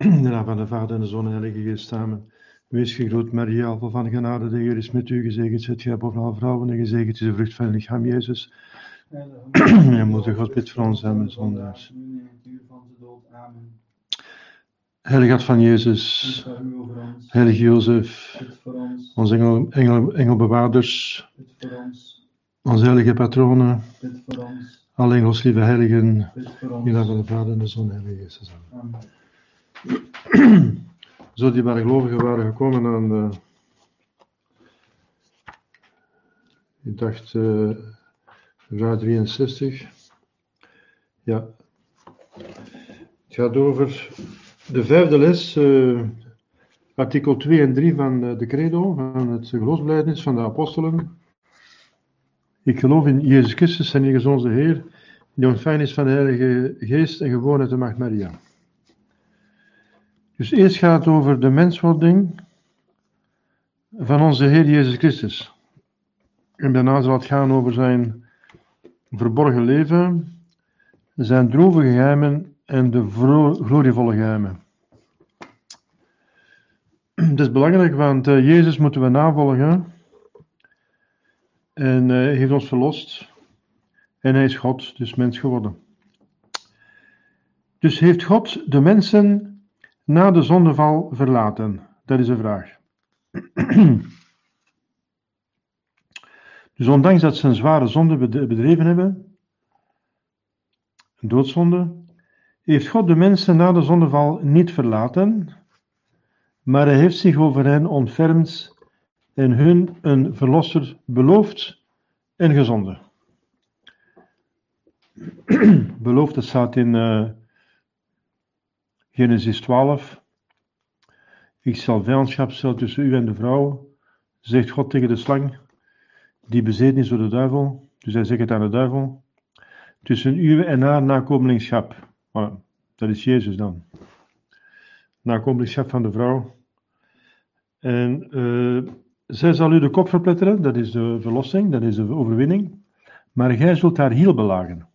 De naam van de Vader en de Zoon en Heilige Geest samen. Wees gegroet, Maria, vol van genade, de Heer is met u, gezegend zijt gij boven alle vrouwen en gezegend is de vrucht van uw lichaam, Jezus. En moeder God, bid voor ons arme zondaars. Het. Amen. Heilige Hart van Jezus. Heilige Jozef, onze engel, engel, engelbewaarders, onze heilige patronen, alle engels, lieve heiligen, in naam van de Vader en de Zoon Heilige samen. Amen. Zo die waren gelovigen waren gekomen aan de. Ik dacht, eh vraag 63. Ja. Het gaat over de vijfde les, eh, artikel 2 en 3 van eh, de Credo, van het geloofsbelijdenis van de apostelen. Ik geloof in Jezus Christus, zijn onze Heer, die ontvangen is van de Heilige Geest en geboren uit de Maagd Maria. Dus eerst gaat het over de menswording van onze Heer Jezus Christus. En daarna zal het gaan over zijn verborgen leven, zijn droevige geheimen en de glorievolle geheimen. Het is belangrijk, want eh, Jezus moeten we navolgen. En eh, hij heeft ons verlost. En hij is God, dus mens geworden. Dus heeft God de mensen na de zondeval verlaten? Dat is de vraag. Dus ondanks dat ze een zware zonde bed- bedreven hebben, een doodzonde, heeft God de mensen na de zondeval niet verlaten, maar hij heeft zich over hen ontfermd en hun een verlosser beloofd en gezonden. Beloofd, dat staat in eh, Genesis 12. Ik zal vijandschap stellen tussen u en de vrouw, zegt God tegen de slang, die bezeten is door de duivel. Dus hij zegt het aan de duivel. Tussen u en haar nakomelingschap. Dat is Jezus dan. Nakomelingschap van de vrouw. En eh, zij zal u de kop verpletteren, dat is de verlossing, dat is de overwinning. Maar gij zult haar hiel belagen.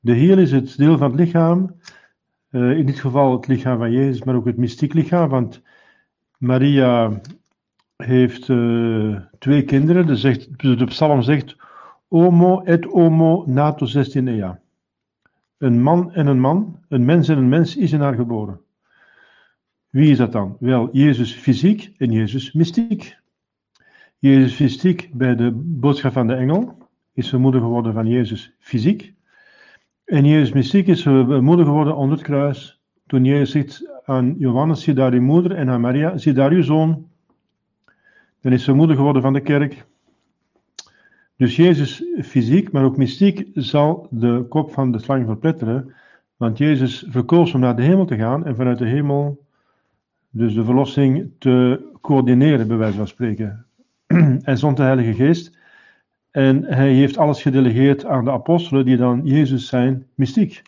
De hiel is het deel van het lichaam eh, in dit geval het lichaam van Jezus, maar ook het mystiek lichaam, want Maria heeft eh, twee kinderen. De, zegt, psalm zegt, homo et homo nato 16 ea. Een man en een man, een mens en een mens is in haar geboren. Wie is dat dan? Wel, Jezus fysiek en Jezus mystiek. Jezus fysiek bij de boodschap van de engel is de moeder geworden van Jezus fysiek. En Jezus mystiek is eh, moeder geworden onder het kruis. Toen Jezus zegt aan Johannes, zie daar uw moeder, en aan Maria, zie daar uw zoon. Dan is ze moeder geworden van de kerk. Dus Jezus fysiek, maar ook mystiek, zal de kop van de slang verpletteren. Want Jezus verkoos om naar de hemel te gaan en vanuit de hemel dus de verlossing te coördineren, bij wijze van spreken. en zond de Heilige Geest. En hij heeft alles gedelegeerd aan de apostelen, die dan Jezus zijn, mystiek.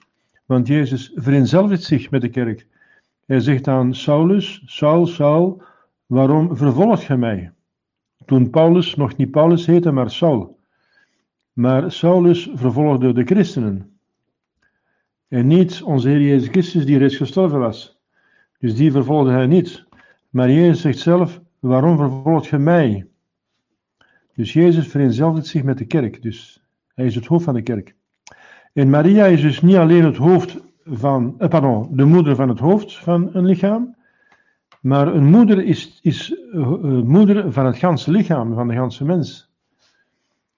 Want Jezus vereenzelvigt zich met de kerk. Hij zegt aan Saulus, Saul, Saul, waarom vervolgt gij mij? Toen Paulus nog niet Paulus heette, maar Saul. Maar Saulus vervolgde de christenen. En niet onze Heer Jezus Christus, die reeds gestorven was. Dus die vervolgde hij niet. Maar Jezus zegt zelf, waarom vervolgt gij mij? Dus Jezus vereenzelvigt zich met de kerk. Dus hij is het hoofd van de kerk. En Maria is dus niet alleen het hoofd van, eh, pardon, de moeder van het hoofd van een lichaam, maar een moeder is, is eh, eh, moeder van het ganse lichaam, van de ganse mens.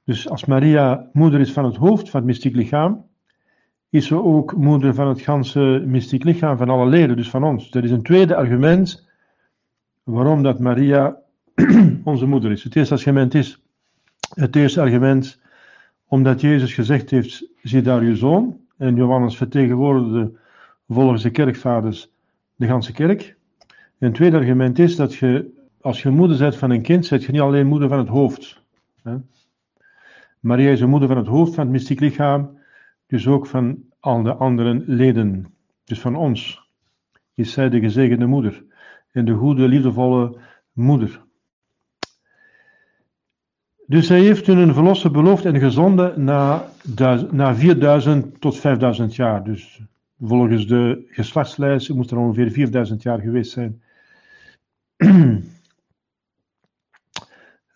Dus als Maria moeder is van het hoofd van het mystiek lichaam, is ze ook moeder van het ganse mystiek lichaam, van alle leden, dus van ons. Dat is een tweede argument waarom dat Maria onze moeder is. Het eerste argument is, het eerste argument, omdat Jezus gezegd heeft, zie daar uw zoon, en Johannes vertegenwoordigde volgens de kerkvaders de ganse kerk. En het tweede argument is dat je, als je moeder bent van een kind, zet je niet alleen moeder van het hoofd. Hè? Maria is de moeder van het hoofd van het mystiek lichaam, dus ook van al de andere leden, dus van ons. Is zij de gezegende moeder en de goede, liefdevolle moeder. Dus hij heeft hun een verlosser beloofd en gezonden na, na 4000 tot 5000 jaar. Dus Volgens de geslachtslijst moet er ongeveer 4000 jaar geweest zijn.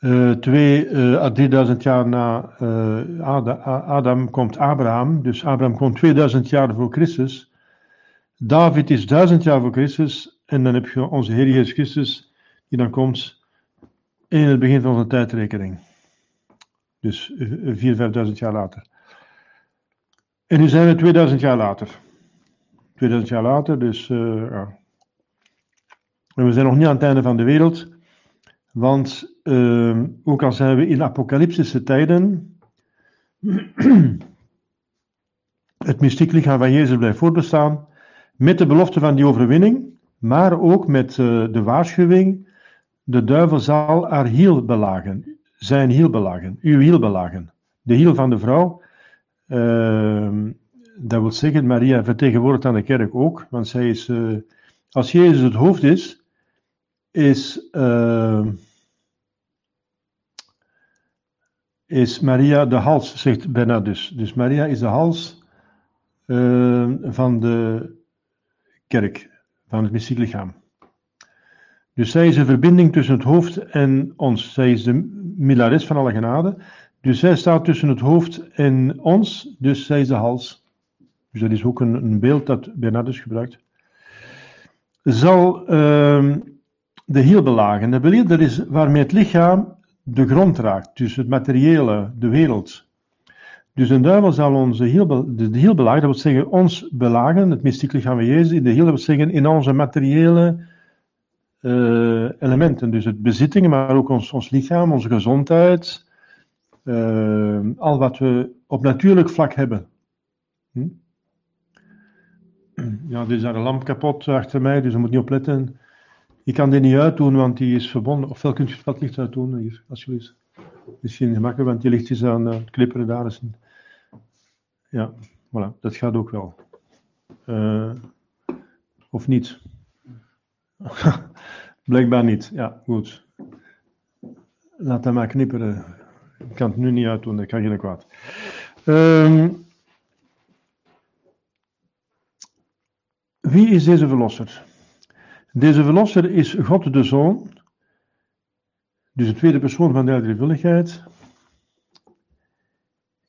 Eh, twee eh, à 3000 jaar na eh, Adam komt Abraham. Dus Abraham komt 2000 jaar voor Christus. David is 1000 jaar voor Christus. En dan heb je onze Heer Jezus Christus, die dan komt in het begin van onze tijdrekening. Dus 4.000, 5.000 jaar later. En nu zijn we 2000 jaar later. 2000 jaar later, dus eh, ja. En we zijn nog niet aan het einde van de wereld. Want eh, ook al zijn we in apocalyptische tijden, het mystiek lichaam van Jezus blijft voortbestaan, met de belofte van die overwinning, maar ook met eh, de waarschuwing, de duivel zal haar hiel belagen, zijn hiel belagen, uw hiel belagen. De hiel van de vrouw, eh, dat wil zeggen, Maria vertegenwoordigt aan de kerk ook, want zij is, eh, als Jezus het hoofd is, is, eh, is Maria de hals, zegt Bernardus. Dus Maria is de hals eh, van de kerk, van het mystiek lichaam. Dus zij is een verbinding tussen het hoofd en ons. Zij is de milares van alle genade. Dus zij staat tussen het hoofd en ons, dus zij is de hals. Dus dat is ook een, een beeld dat Bernardus gebruikt. Zal ehm, de hiel belagen. Wil je- dat is waarmee het lichaam de grond raakt, dus het materiële, de wereld. Dus een duivel zal onze hiel, de, de hiel belagen, dat wil zeggen ons belagen, het mystiek lichaam van Jezus, in de hiel, dat wil zeggen in onze materiële eh, elementen. Dus het bezittingen, maar ook ons, ons lichaam, onze gezondheid, eh, al wat we op natuurlijk vlak hebben. Hm? Ja, er is daar een lamp kapot achter mij, dus je moet niet opletten. Ik kan die niet uitdoen, want die is verbonden. Ofwel kunt je het licht uitdoen, hier, alsjeblieft. Misschien gemakkelijk, want die licht is aan eh, het knipperen daar. Is een- Ja, voilà, dat gaat ook wel. Of niet? Blijkbaar niet, ja, goed. Laat dat maar knipperen. Ik kan het nu niet uitdoen, dat kan geen kwaad. Ehm, wie is deze verlosser? Deze verlosser is God de Zoon, dus de tweede persoon van de drievuldigheid,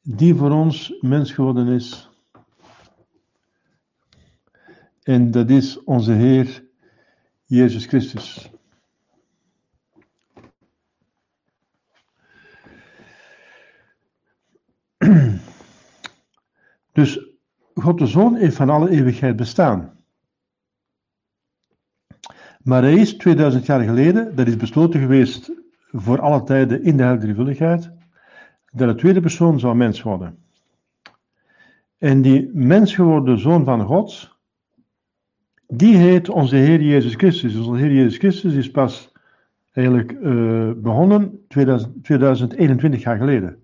die voor ons mens geworden is. En dat is onze Heer Jezus Christus. Dus God de Zoon heeft van alle eeuwigheid bestaan. Maar hij is 2000 jaar geleden, dat is besloten geweest voor alle tijden in de heilige drievuldigheid, dat de tweede persoon zou mens worden. En die mens geworden zoon van God, die heet onze Heer Jezus Christus. Onze Heer Jezus Christus is pas eigenlijk eh, begonnen 2000, 2021 jaar geleden.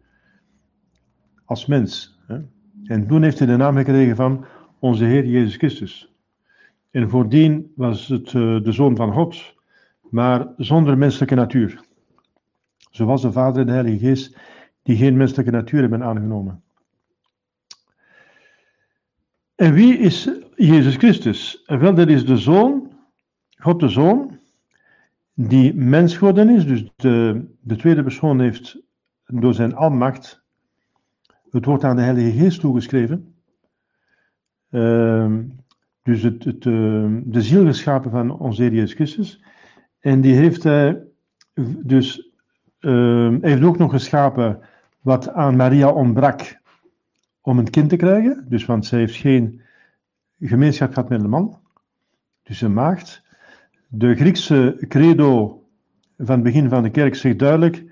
Als mens. Hè? En toen heeft hij de naam gekregen van onze Heer Jezus Christus. En voordien was het eh, de Zoon van God, maar zonder menselijke natuur. Zoals de Vader en de Heilige Geest, die geen menselijke natuur hebben aangenomen. En wie is Jezus Christus? Wel, dat is de Zoon, God de Zoon, die mens geworden is. Dus de, de tweede persoon heeft door zijn almacht het woord aan de Heilige Geest toegeschreven. Ehm, dus het, het, eh, de ziel geschapen van onze Heer Jezus Christus. En die heeft hij dus ehm, heeft ook nog geschapen wat aan Maria ontbrak om een kind te krijgen. Dus want zij heeft geen gemeenschap gehad met een man. Dus een maagd. De Griekse credo van het begin van de kerk zegt duidelijk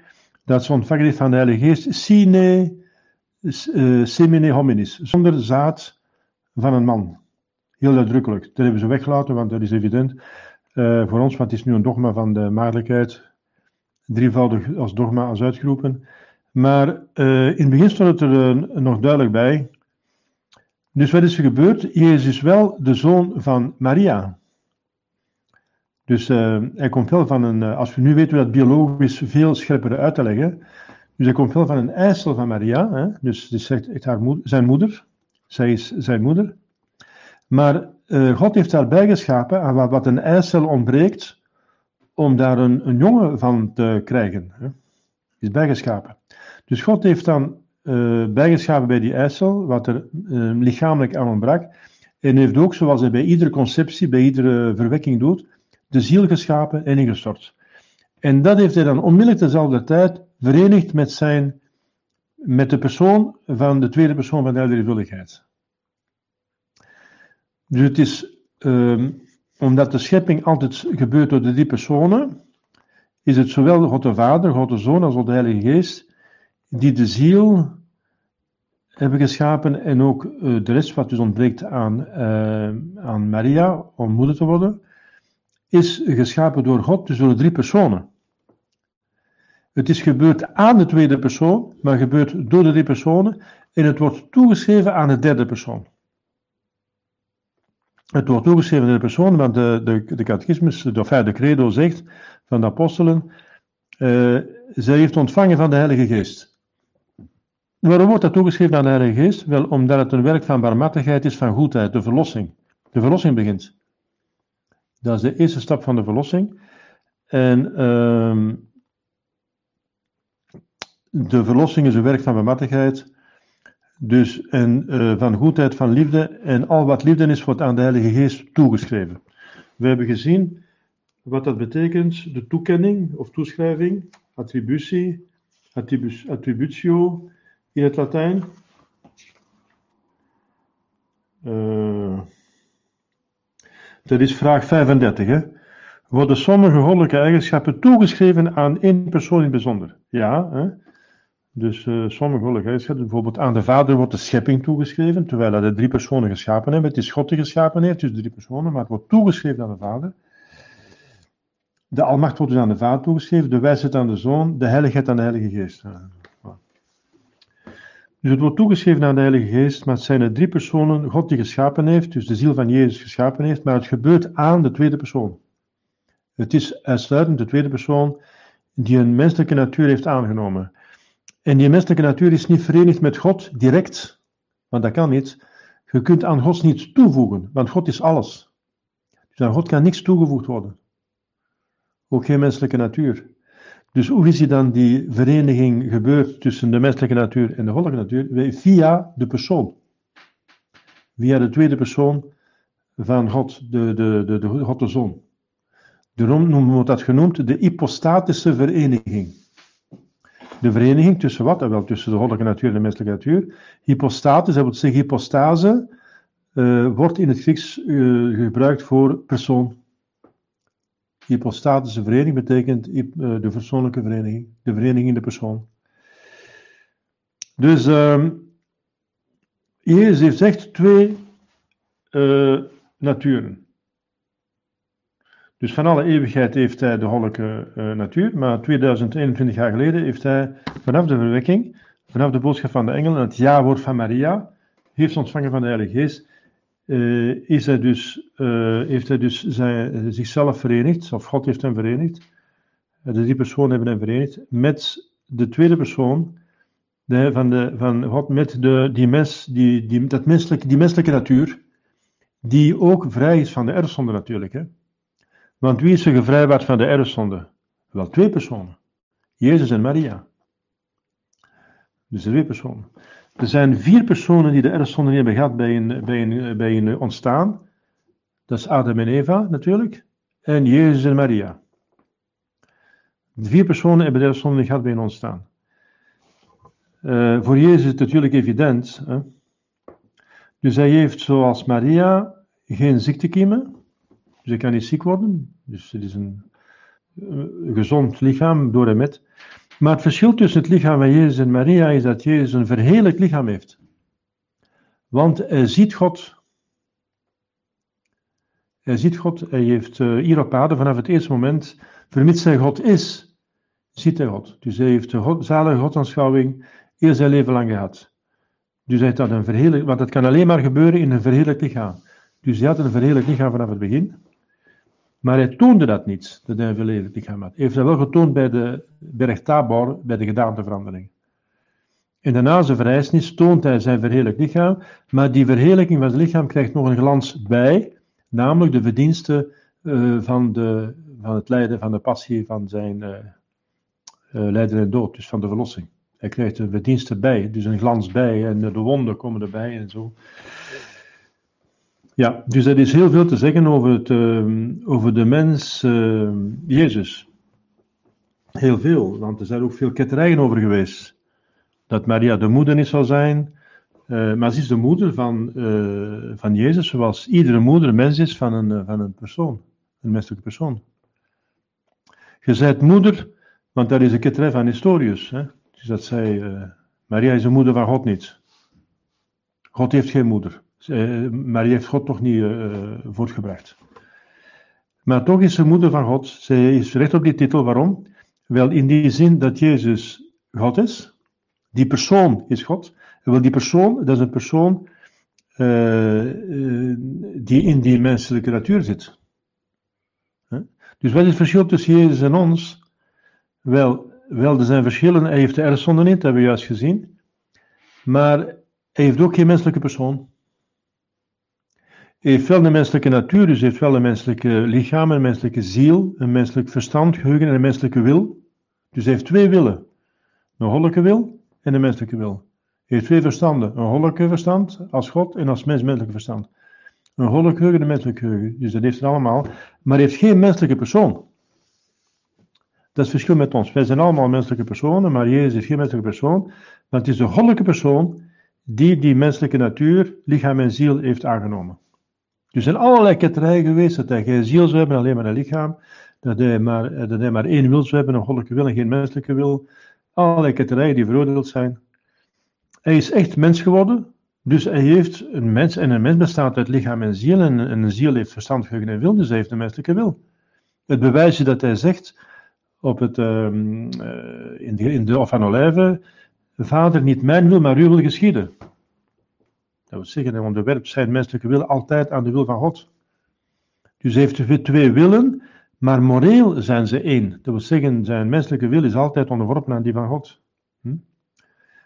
dat ze ontvangen heeft van de Heilige Geest sine eh, semine hominis, zonder zaad van een man. Heel uitdrukkelijk. Dat hebben ze weggelaten, want dat is evident eh, voor ons, want het is nu een dogma van de maagdelijkheid, drievoudig als dogma als uitgeroepen. Maar eh, in het begin stond het er nog duidelijk bij. Dus wat is er gebeurd? Jezus is wel de zoon van Maria. Dus eh, hij komt wel van een, eh, als we nu weten dat biologisch veel scherper uit te leggen. Dus hij komt wel van een eicel van Maria. Hè? Dus het is haar moeder, zijn moeder. Zij is zijn moeder. Maar eh, God heeft daarbij geschapen aan wat, wat een eicel ontbreekt, om daar een, een jongen van te krijgen. Hè. Is bijgeschapen. Dus God heeft dan eh, bijgeschapen bij die eicel, wat er eh, lichamelijk aan ontbrak. En heeft ook, zoals hij bij iedere conceptie, bij iedere verwekking doet, de ziel geschapen en ingestort. En dat heeft hij dan onmiddellijk dezelfde tijd verenigd met, zijn, met de persoon van de tweede persoon van de drievuldigheid. Dus het is, ehm, omdat de schepping altijd gebeurt door de drie personen, is het zowel God de Vader, God de Zoon als God de Heilige Geest, die de ziel hebben geschapen en ook eh, de rest wat dus ontbreekt aan, eh, aan Maria om moeder te worden, is geschapen door God, dus door de drie personen. Het is gebeurd aan de tweede persoon, maar gebeurt door de drie personen en het wordt toegeschreven aan de derde persoon. Het wordt toegeschreven aan de persoon, want de, de, de catechismus, de, de credo zegt van de apostelen, uh, zij heeft ontvangen van de Heilige Geest. Waarom wordt dat toegeschreven aan de Heilige Geest? Wel, omdat het een werk van barmhartigheid is, van goedheid, de verlossing. De verlossing begint. Dat is de eerste stap van de verlossing. En uh, de verlossing is een werk van barmhartigheid. Dus en, uh, van goedheid, van liefde. En al wat liefde is, wordt aan de Heilige Geest toegeschreven. We hebben gezien wat dat betekent: de toekenning of toeschrijving, attributie, attributio in het Latijn. Uh, dat is vraag 35. Hè? Worden sommige goddelijke eigenschappen toegeschreven aan één persoon in bijzonder? Ja. Hè? Dus uh, sommige goddelijke eigenschappen, bijvoorbeeld aan de Vader wordt de schepping toegeschreven, terwijl hij de drie personen geschapen hebben. Het is God die geschapen heeft, dus drie personen, maar het wordt toegeschreven aan de Vader. De almacht wordt dus aan de Vader toegeschreven, de wijsheid aan de Zoon, de heiligheid aan de Heilige Geest. Dus het wordt toegeschreven aan de Heilige Geest, maar het zijn de drie personen God die geschapen heeft, dus de ziel van Jezus geschapen heeft, maar het gebeurt aan de tweede persoon. Het is uitsluitend de tweede persoon die een menselijke natuur heeft aangenomen. En die menselijke natuur is niet verenigd met God direct, want dat kan niet. Je kunt aan God niets toevoegen, want God is alles. Dus aan God kan niks toegevoegd worden. Ook geen menselijke natuur. Dus hoe is dan die vereniging gebeurd tussen de menselijke natuur en de goddelijke natuur? Via de persoon. Via de tweede persoon van God, de, de, de, de God de Zoon. Daarom noemen dat genoemd de hypostatische vereniging. De vereniging tussen wat? Wel, tussen de goddelijke natuur en de menselijke natuur. Hypostatis, dat wil zeggen hypostase, uh, wordt in het Grieks uh, gebruikt voor persoon. Hypostatische vereniging betekent uh, de persoonlijke vereniging, de vereniging in de persoon. Dus uh, Jezus heeft echt twee naturen. Dus van alle eeuwigheid heeft hij de goddelijke uh, natuur, maar 2021 jaar geleden heeft hij vanaf de verwekking, vanaf de boodschap van de engel en het ja-woord van Maria, heeft ontvangen van de Heilige Geest, uh, is hij dus, uh, heeft hij dus zijn, zichzelf verenigd, of God heeft hem verenigd, de drie personen hebben hem verenigd, met de tweede persoon de, van, de, van God, met de, die, mens, die, die, dat menselijke, die menselijke natuur, die ook vrij is van de erfzonde natuurlijk, hè. Want wie is er gevrijwaard van de erfzonde? Wel twee personen. Jezus en Maria. Dus twee personen. Er zijn vier personen die de erfzonde niet hebben gehad bij een, bij, een, bij een ontstaan. Dat is Adam en Eva natuurlijk. En Jezus en Maria. De vier personen hebben de erfzonde niet gehad bij een ontstaan. Uh, voor Jezus is het natuurlijk evident. Hè? Dus hij heeft zoals Maria geen ziektekiemen. Dus hij kan niet ziek worden. Dus het is een, een gezond lichaam door en met. Maar het verschil tussen het lichaam van Jezus en Maria is dat Jezus een verheerlijk lichaam heeft. Want hij ziet God. Hij ziet God, hij heeft uh, hier op aarde vanaf het eerste moment, vermits hij God is, ziet hij God. Dus hij heeft de zalige Godsaanschouwing heel zijn leven lang gehad. Dus hij had een verheerlijk, want dat kan alleen maar gebeuren in een verheerlijk lichaam. Dus hij had een verheerlijk lichaam vanaf het begin. Maar hij toonde dat niet, een verheerlijk lichaam had. Hij heeft dat wel getoond bij de berg Tabor, bij de gedaanteverandering. En daarna zijn verrijzenis toont hij zijn verheerlijk lichaam, maar die verheerlijking van zijn lichaam krijgt nog een glans bij, namelijk de verdiensten eh, van, de, van het lijden, van de passie van zijn uh, lijden en dood, dus van de verlossing. Hij krijgt een verdienste bij, dus een glans bij, en de wonden komen erbij en zo. Ja, dus er is heel veel te zeggen over, het, over de mens Jezus. Heel veel, want er zijn ook veel ketterijen over geweest. Dat Maria de moeder niet zou zijn, uh, maar ze is de moeder van, uh, van Jezus, zoals iedere moeder mens is van een, van een persoon, een menselijke persoon. Je bent moeder, want daar is een ketterij van Historius. Hè? Dus dat zei, Maria is de moeder van God niet. God heeft geen moeder. Maria heeft God toch niet voortgebracht. Maar toch is ze moeder van God. Ze is recht op die titel. Waarom? Wel in die zin dat Jezus God is. Die persoon is God. Wel die persoon, dat is een persoon uh, uh, die in die menselijke natuur zit. Dus wat is het verschil tussen Jezus en ons? Wel, wel, er zijn verschillen. Hij heeft de erfzonde niet, dat hebben we juist gezien. Maar hij heeft ook geen menselijke persoon. Heeft wel een menselijke natuur, dus heeft wel een menselijke lichaam, een menselijke ziel, een menselijk verstand, geheugen en een menselijke wil. Dus heeft twee willen. Een goddelijke wil en een menselijke wil. Heeft twee verstanden. Een goddelijke verstand als God en als mens menselijke verstand. Een goddelijk geheugen en een menselijk geheugen. Dus dat heeft het allemaal. Maar heeft geen menselijke persoon. Dat is het verschil met ons. Wij zijn allemaal menselijke personen, maar Jezus heeft geen menselijke persoon. Want het is de goddelijke persoon die die menselijke natuur, lichaam en ziel heeft aangenomen. Er zijn allerlei ketterijen geweest dat hij geen ziel zou hebben, alleen maar een lichaam. Dat hij maar, dat hij maar één wil zou hebben, een goddelijke wil en geen menselijke wil. Allerlei ketterijen die veroordeeld zijn. Hij is echt mens geworden. Dus hij heeft een mens, en een mens bestaat uit lichaam en ziel. En, een ziel heeft verstand, en wil, dus hij heeft een menselijke wil. Het bewijsje dat hij zegt op het, um, uh, in, de, in de Of van Olijven: Vader, niet mijn wil, maar uw wil geschieden. Dat wil zeggen, onderwerpt zijn menselijke wil altijd aan de wil van God. Dus heeft twee willen, maar moreel zijn ze één. Dat wil zeggen, zijn menselijke wil is altijd onderworpen aan die van God. Hm?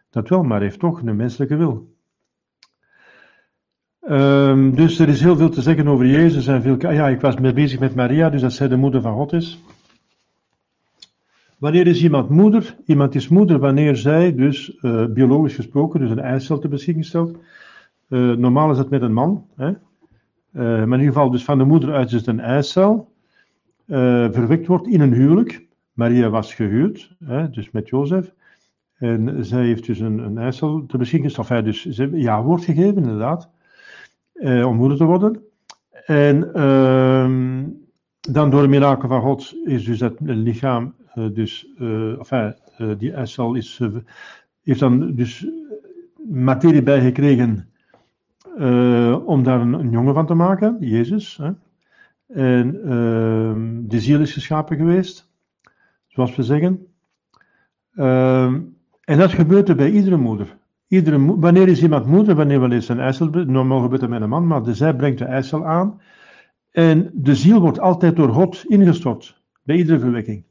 Dat wel, maar heeft toch een menselijke wil. Um, dus er is heel veel te zeggen over Jezus en veel. Ja, ik was mee bezig met Maria, dus dat zij de moeder van God is. Wanneer is iemand moeder? Iemand is moeder wanneer zij dus uh, biologisch gesproken, dus een eicel te beschikking stelt. Uh, normaal is het met een man, hè? Uh, maar in ieder geval dus van de moeder uit is het een eicel. verwekt wordt in een huwelijk. Maria was gehuwd, hè, dus met Jozef. En zij heeft dus een, een eicel te beschikking gesteld. Enfin, dus ze ja woord gegeven, inderdaad, om moeder te worden. En ehm, dan door een mirakel van God is dus dat lichaam, dus, enfin, die eicel is, heeft dan dus materie bijgekregen uh, om daar een, jongen van te maken, Jezus. Hè. En uh, de ziel is geschapen geweest, zoals we zeggen. Uh, en dat gebeurt er bij iedere moeder. Iedere wanneer is iemand moeder, wanneer wel eens een eicel, normaal gebeurt dat met een man, maar de zij brengt de eicel aan. En de ziel wordt altijd door God ingestort, bij iedere verwekking.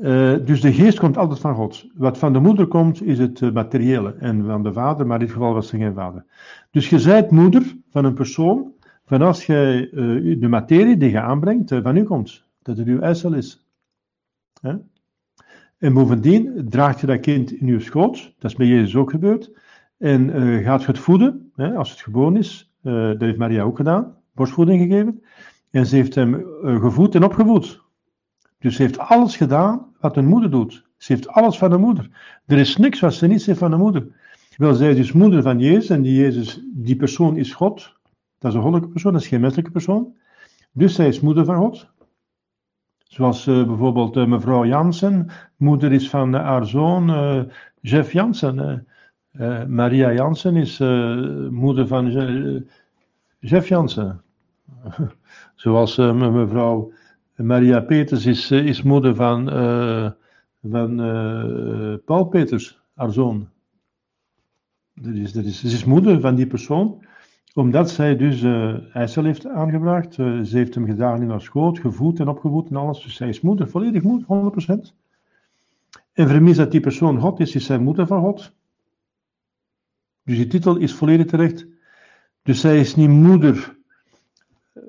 Uh, dus de geest komt altijd van God. Wat van de moeder komt, is het uh, materiële. En van de vader, maar in dit geval was er geen vader. Dus je zijt moeder van een persoon, van als je uh, de materie die je aanbrengt, van u komt. Dat het uw eicel is. En bovendien draagt je dat kind in uw schoot. Dat is bij Jezus ook gebeurd. En gaat het voeden, hè, als het geboren is. dat heeft Maria ook gedaan. Borstvoeding gegeven. En ze heeft hem gevoed en opgevoed. Dus ze heeft alles gedaan wat een moeder doet. Ze heeft alles van de moeder. Er is niks wat ze niet heeft van de moeder. Wel, zij is dus moeder van Jezus en die Jezus, die persoon is God. Dat is een goddelijke persoon, dat is geen menselijke persoon. Dus zij is moeder van God. Zoals uh, bijvoorbeeld uh, mevrouw Jansen, moeder is van haar zoon Jeff Jansen. Maria Jansen is moeder van Jeff Jansen. Zoals mevrouw Maria Peters is, eh, is moeder van, uh, van uh, Paul Peters, haar zoon. Dat is, dat is, ze is moeder van die persoon, omdat zij dus uh, IJssel heeft aangebracht. ze heeft hem gedaan in haar schoot, gevoed en opgevoed en alles. Dus zij is moeder, volledig moeder, 100%. en vermis dat die persoon God is, is zij moeder van God. Dus die titel is volledig terecht. Dus zij is niet moeder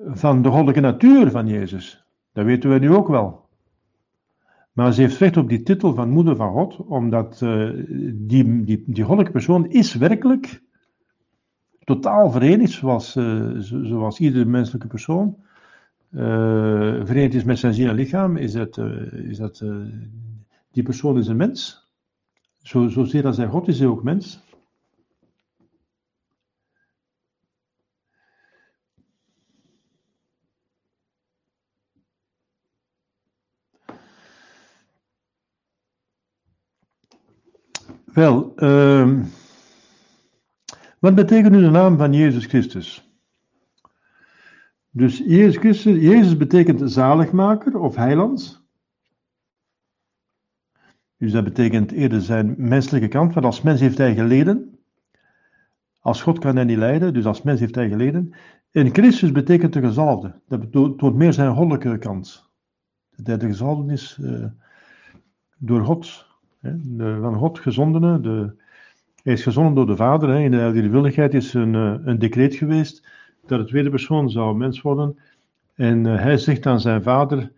van de goddelijke natuur van Jezus. Dat weten we nu ook wel. Maar ze heeft recht op die titel van moeder van God, omdat uh, die, die, die goddelijke persoon is werkelijk totaal verenigd, zoals, uh, zoals iedere menselijke persoon uh, verenigd is met zijn ziel en lichaam, is dat, is dat die persoon is een mens. Zo, zozeer als hij God is, hij ook mens. Wel, uh, wat betekent nu de naam van Jezus Christus? Dus Jezus Christus, Jezus betekent zaligmaker of heiland. Dus dat betekent eerder zijn menselijke kant, want als mens heeft hij geleden. Als God kan hij niet lijden, dus als mens heeft hij geleden. En Christus betekent de gezalfde. Dat toont meer zijn goddelijke kant. Dat hij de gezalfde is uh, door God de van God gezondene, de, hij is gezonden door de Vader. In de heilige willigheid is een, eh, een decreet geweest dat de tweede persoon zou mens worden. En uh, hij zegt aan zijn vader: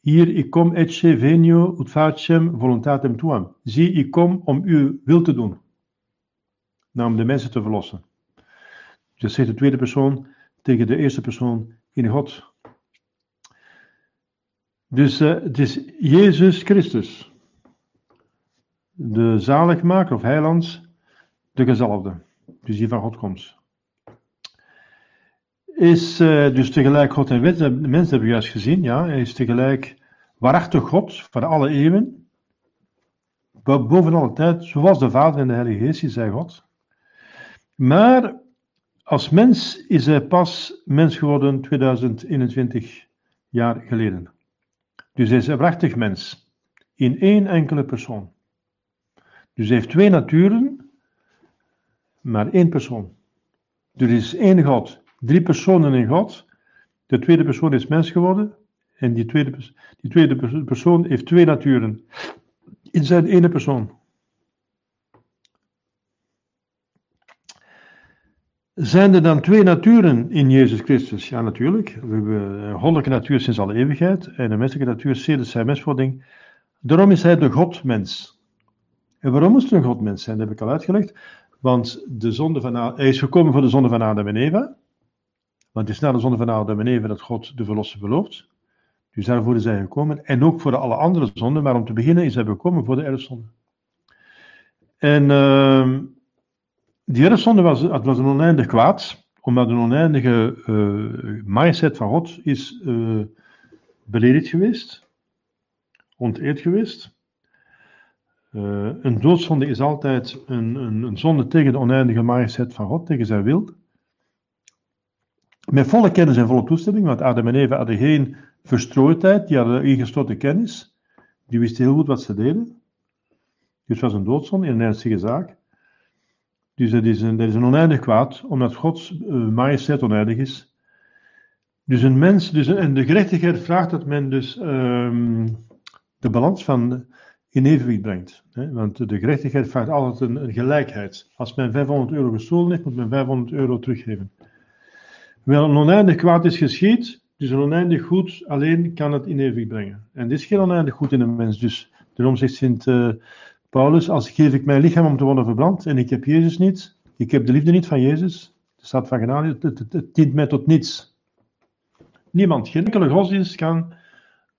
Hier, ik kom ecce venio ut facem voluntatem tuam. Zie, ik kom om uw wil te doen. Nou, om de mensen te verlossen. Dus zegt de tweede persoon tegen de eerste persoon in God. Dus uh, het is Jezus Christus de zaligmaker of heilands, de gezalfde, dus die van God komt. Is uh, dus tegelijk God en wet, de mensen hebben we juist gezien, ja, hij is tegelijk waarachtig God voor alle eeuwen, boven alle tijd, zoals de Vader en de Heilige Geest, zei God. Maar als mens is hij pas mens geworden 2021 jaar geleden. Dus hij is een prachtig mens, in één enkele persoon. Dus hij heeft twee naturen, maar één persoon. Er is één God, drie personen in God. De tweede persoon is mens geworden. En die tweede, die tweede persoon heeft twee naturen. In zijn ene persoon. Zijn er dan twee naturen in Jezus Christus? Ja, natuurlijk. We hebben een goddelijke natuur sinds alle eeuwigheid en een menselijke natuur sinds zijn menswording. Daarom is hij de Godmens. En waarom moest er een God mens zijn? Dat heb ik al uitgelegd. Want de zonde van hij is gekomen voor de zonde van Adam en Eva. Want het is na de zonde van Adam en Eva dat God de verlosser belooft. Dus daarvoor is hij gekomen. En ook voor alle andere zonden. Maar om te beginnen is hij gekomen voor de erfzonde. En uh, die erfzonde was, het was een oneindig kwaad. Omdat een oneindige uh, majesteit van God is uh, beledigd geweest. Onteerd geweest. Uh, een doodzonde is altijd een, een, een, zonde tegen de oneindige majesteit van God, tegen zijn wil. Met volle kennis en volle toestemming, want Adam en Eva hadden geen verstrooidheid, die hadden ingestorte kennis. Die wisten heel goed wat ze deden. Dus het was een doodzonde, een ernstige zaak. Dus dat is een, is een oneindig kwaad, omdat Gods uh, majesteit oneindig is. Dus een mens, dus, en de gerechtigheid vraagt dat men dus um, de balans van in evenwicht brengt. Hè? Want de gerechtigheid vraagt altijd een, gelijkheid. Als men 500 euro gestolen heeft, moet men 500 euro teruggeven. Wel, een oneindig kwaad is geschied, dus een oneindig goed alleen kan het in evenwicht brengen. En dit is geen oneindig goed in een mens. Dus daarom zegt Sint uh, Paulus, als geef ik mijn lichaam om te worden verbrand en ik heb Jezus niet, ik heb de liefde niet van Jezus, de staat van genade, het dient mij tot niets. Niemand, geen enkele godsdienst kan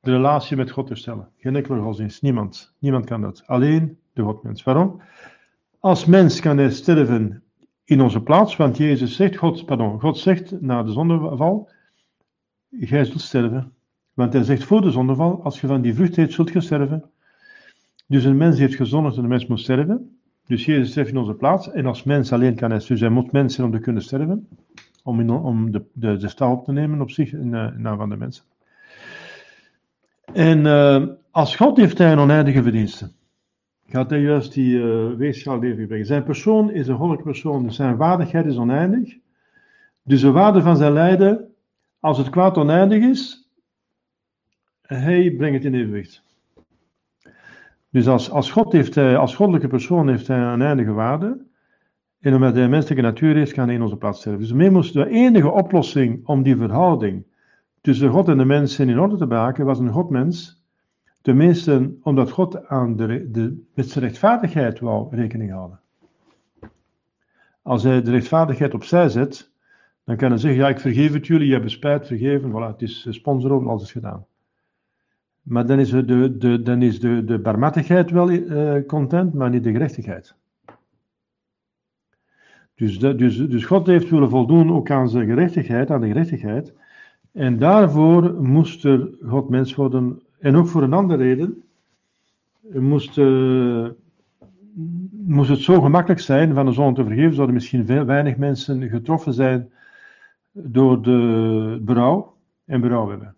de relatie met God herstellen. Geen enkele godsdienst, niemand. Niemand kan dat. Alleen de Godmens. Waarom? Als mens kan hij sterven in onze plaats, want Jezus zegt, God, pardon, God zegt na de zondeval, gij zult sterven. Want hij zegt voor de zondeval, als je van die vrucht eet, zult je sterven. Dus een mens heeft gezondigd en een mens moet sterven. Dus Jezus sterft in onze plaats. En als mens alleen kan hij, dus hij moet mens zijn om te kunnen sterven. Om, om de, de, op te nemen op zich, in, in naam van de mensen. En uh, als God heeft hij een oneindige verdiensten. Gaat hij juist die uh, weegschaal brengen. Zijn persoon is een goddelijke persoon, dus zijn waardigheid is oneindig. Dus de waarde van zijn lijden, als het kwaad oneindig is, hij brengt het in evenwicht. Dus als, als God heeft hij, als goddelijke persoon heeft hij een eindige waarde. En omdat hij een menselijke natuur heeft, kan hij in onze plaats sterven. Dus de enige oplossing om die verhouding tussen God en de mensen in orde te maken, was een godmens. Tenminste, omdat God aan de, de, met zijn rechtvaardigheid wou rekening houden. Als hij de rechtvaardigheid opzij zet, dan kan hij zeggen, ja, ik vergeef het jullie, je hebt spijt, vergeven, voilà, het is sponsor over, alles is gedaan. Maar dan is de, de, dan is de, de barmhartigheid wel uh, content, maar niet de gerechtigheid. Dus, dus, dus God heeft willen voldoen ook aan zijn gerechtigheid, aan de gerechtigheid. En daarvoor moest er God mens worden. En ook voor een andere reden. Moest, uh, moest het zo gemakkelijk zijn van de zon te vergeven, zouden misschien veel, weinig mensen getroffen zijn door de berouw en berouw hebben.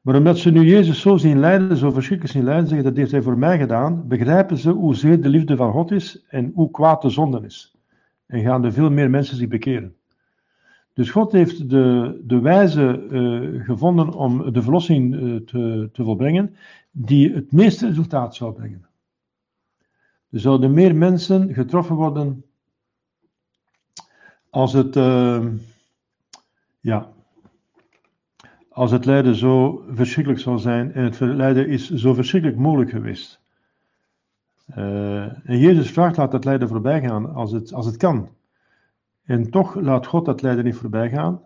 Maar omdat ze nu Jezus zo zien lijden, zo verschrikkelijk zien lijden, zeggen dat heeft hij voor mij gedaan, begrijpen ze hoezeer de liefde van God is en hoe kwaad de zonde is. En gaan er veel meer mensen zich bekeren. Dus God heeft de, de wijze uh, gevonden om de verlossing uh, te, te volbrengen, die het meeste resultaat zou brengen. Er zouden meer mensen getroffen worden als het, uh, ja, als het lijden zo verschrikkelijk zou zijn en het lijden is zo verschrikkelijk mogelijk geweest. Uh, en Jezus vraagt, laat dat lijden voorbij gaan als het, als het kan. En toch laat God dat lijden niet voorbij gaan.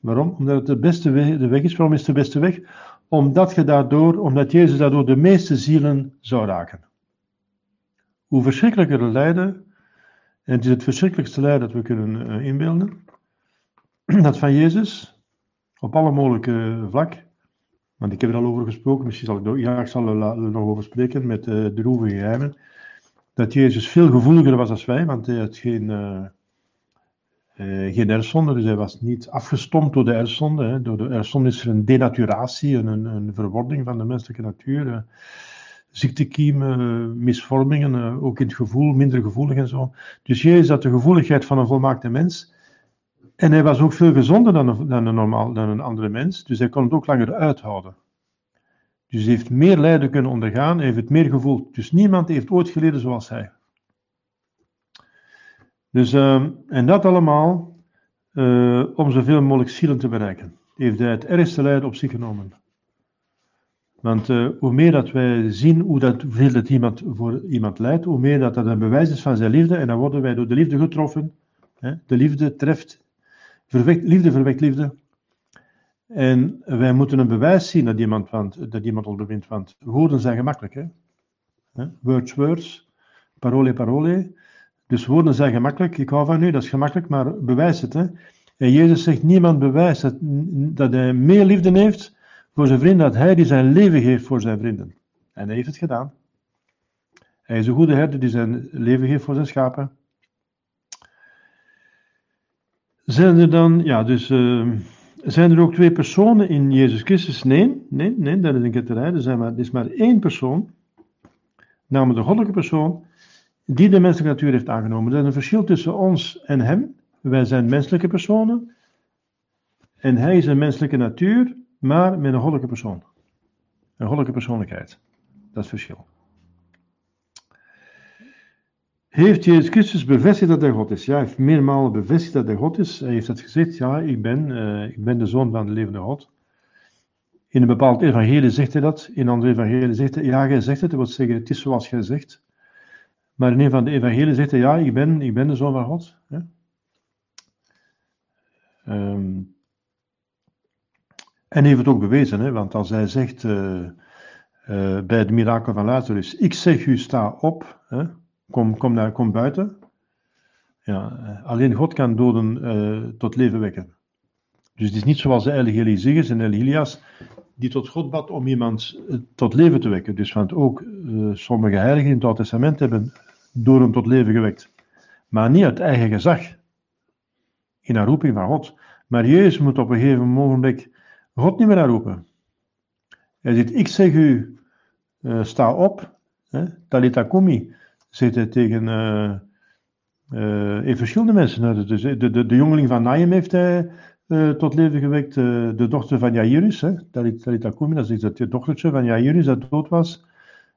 Waarom? Omdat het de beste weg, de weg is. Waarom is het de beste weg? Omdat, je daardoor, omdat Jezus daardoor de meeste zielen zou raken. Hoe verschrikkelijker het lijden, en het is het verschrikkelijkste lijden dat we kunnen uh, inbeelden, dat van Jezus, op alle mogelijke vlak. Want ik heb er al over gesproken, misschien zal ik er, ik zal er nog over spreken met de droevige geheimen. Dat Jezus veel gevoeliger was als wij, want hij had geen, uh, uh, geen erfzonde, dus hij was niet afgestompt door de erfzonde. Hè. Door de erfzonde is er een denaturatie, een, een verwording van de menselijke natuur. ziektekiemen, misvormingen, ook in het gevoel, minder gevoelig en zo. Dus Jezus had de gevoeligheid van een volmaakte mens. En hij was ook veel gezonder dan een, dan normaal, dan een andere mens, dus hij kon het ook langer uithouden. Dus hij heeft meer lijden kunnen ondergaan, hij heeft het meer gevoeld. Dus niemand heeft ooit geleden zoals hij. Dus, uh, en dat allemaal uh, om zoveel mogelijk zielen te bereiken. Heeft hij het ergste lijden op zich genomen. Want uh, hoe meer dat wij zien hoe dat, hoeveel dat iemand voor iemand lijdt, hoe meer dat dat een bewijs is van zijn liefde, en dan worden wij door de liefde getroffen. Hè? De liefde treft liefde verwekt liefde. En wij moeten een bewijs zien dat iemand, want, dat iemand onderwint, want woorden zijn gemakkelijk. Hè? Words, words, parole, parole. Dus woorden zijn gemakkelijk. Ik hou van u, dat is gemakkelijk, maar bewijs het. Hè? En Jezus zegt, niemand bewijst dat, dat hij meer liefde heeft voor zijn vrienden, dat hij die zijn leven geeft voor zijn vrienden. En hij heeft het gedaan. Hij is een goede herder die zijn leven geeft voor zijn schapen. Zijn er dan, ja, dus uh, zijn er ook twee personen in Jezus Christus? Nee, nee, nee, dat is een ketterij. Er, maar, er is maar één persoon, namelijk de goddelijke persoon, die de menselijke natuur heeft aangenomen. Er is een verschil tussen ons en hem. Wij zijn menselijke personen en hij is een menselijke natuur, maar met een goddelijke persoon. Een goddelijke persoonlijkheid. Dat is het verschil. Heeft Jezus Christus bevestigd dat hij God is? Ja, hij heeft meermalen bevestigd dat hij God is. Hij heeft dat gezegd, ja, ik ben, uh, ik ben de zoon van de levende God. In een bepaald evangelie zegt hij dat, in een ander evangelie zegt hij, ja, jij zegt het, dat wil zeggen, het is zoals jij zegt. Maar in een van de evangelieën zegt hij, ja, ik ben, ik ben de zoon van God. Um, en heeft het ook bewezen, hè, want als hij zegt uh, uh, bij het mirakel van Lazarus, ik zeg u, sta op, hè, Kom, kom, naar, kom buiten. Ja, eh, alleen God kan doden tot leven wekken. Dus het is niet zoals de heilige Eliseus en Elias, die tot God bad om iemand tot leven te wekken. Dus want ook sommige heiligen in het Oude Testament hebben door hem tot leven gewekt. Maar niet uit eigen gezag. In een roeping van God. Maar Jezus moet op een gegeven moment God niet meer aanroepen. Hij zegt, ik zeg u, sta op, hè, talita kumi zegt hij tegen uh, uh, verschillende mensen. Dus de, de, de jongeling van Naim heeft hij tot leven gewekt. de dochter van Jairus, hè, Kumi, dat is het dochtertje van Jairus dat dood was.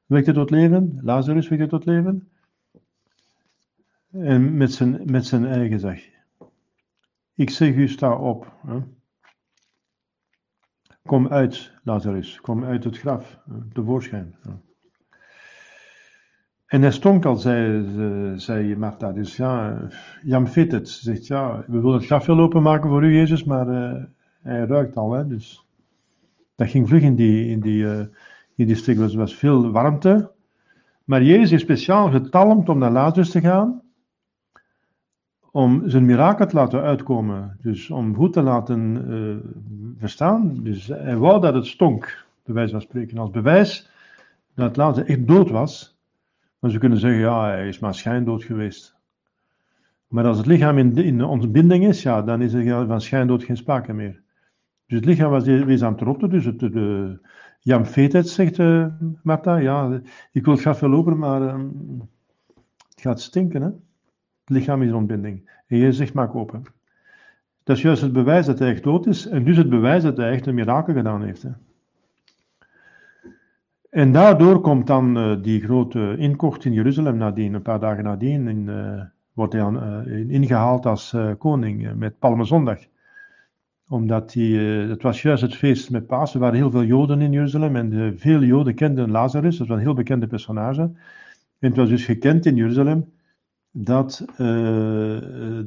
wekte tot leven, Lazarus wekte tot leven. En met zijn, met zijn eigen zeg. Ik zeg u, sta op. Hè. Kom uit, Lazarus, kom uit het graf, hè, tevoorschijn. En hij stonk al, zei, ze- zei Martha. Dus ja, Jan het. Ze zegt ja, we willen het graf wel openmaken voor u, Jezus, maar eh, hij ruikt al. Hè, dus dat ging vlug in die, in die, eh, in die strik. Er was, veel warmte. Maar Jezus heeft speciaal getalmd om naar Lazarus te gaan. Om zijn mirakel te laten uitkomen. Dus om goed te laten eh, verstaan. Dus hij wou dat het stonk, bij wijze van spreken. Als bewijs dat Lazarus echt dood was. Maar ze kunnen zeggen, ja, hij is maar schijndood geweest. Maar als het lichaam in, in ontbinding is, ja, dan is er van schijndood geen sprake meer. Dus het lichaam was aan het rotten, dus het, de, Jan Feetheid zegt uh, Martha, ja, ik wil het graf wel open, maar uh, het gaat stinken, hè. In ontbinding. En je zegt, maak open. Dat is juist het bewijs dat hij echt dood is, en dus het bewijs dat hij echt een mirakel gedaan heeft, hè. En daardoor komt dan uh, die grote inkocht in Jeruzalem nadien, een paar dagen nadien, in, uh, wordt hij uh, ingehaald als koning met Palmezondag. Omdat die, het was juist het feest met Pasen, waren heel veel Joden in Jeruzalem en veel Joden kenden Lazarus, dat was een heel bekende personage. En het was dus gekend in Jeruzalem dat,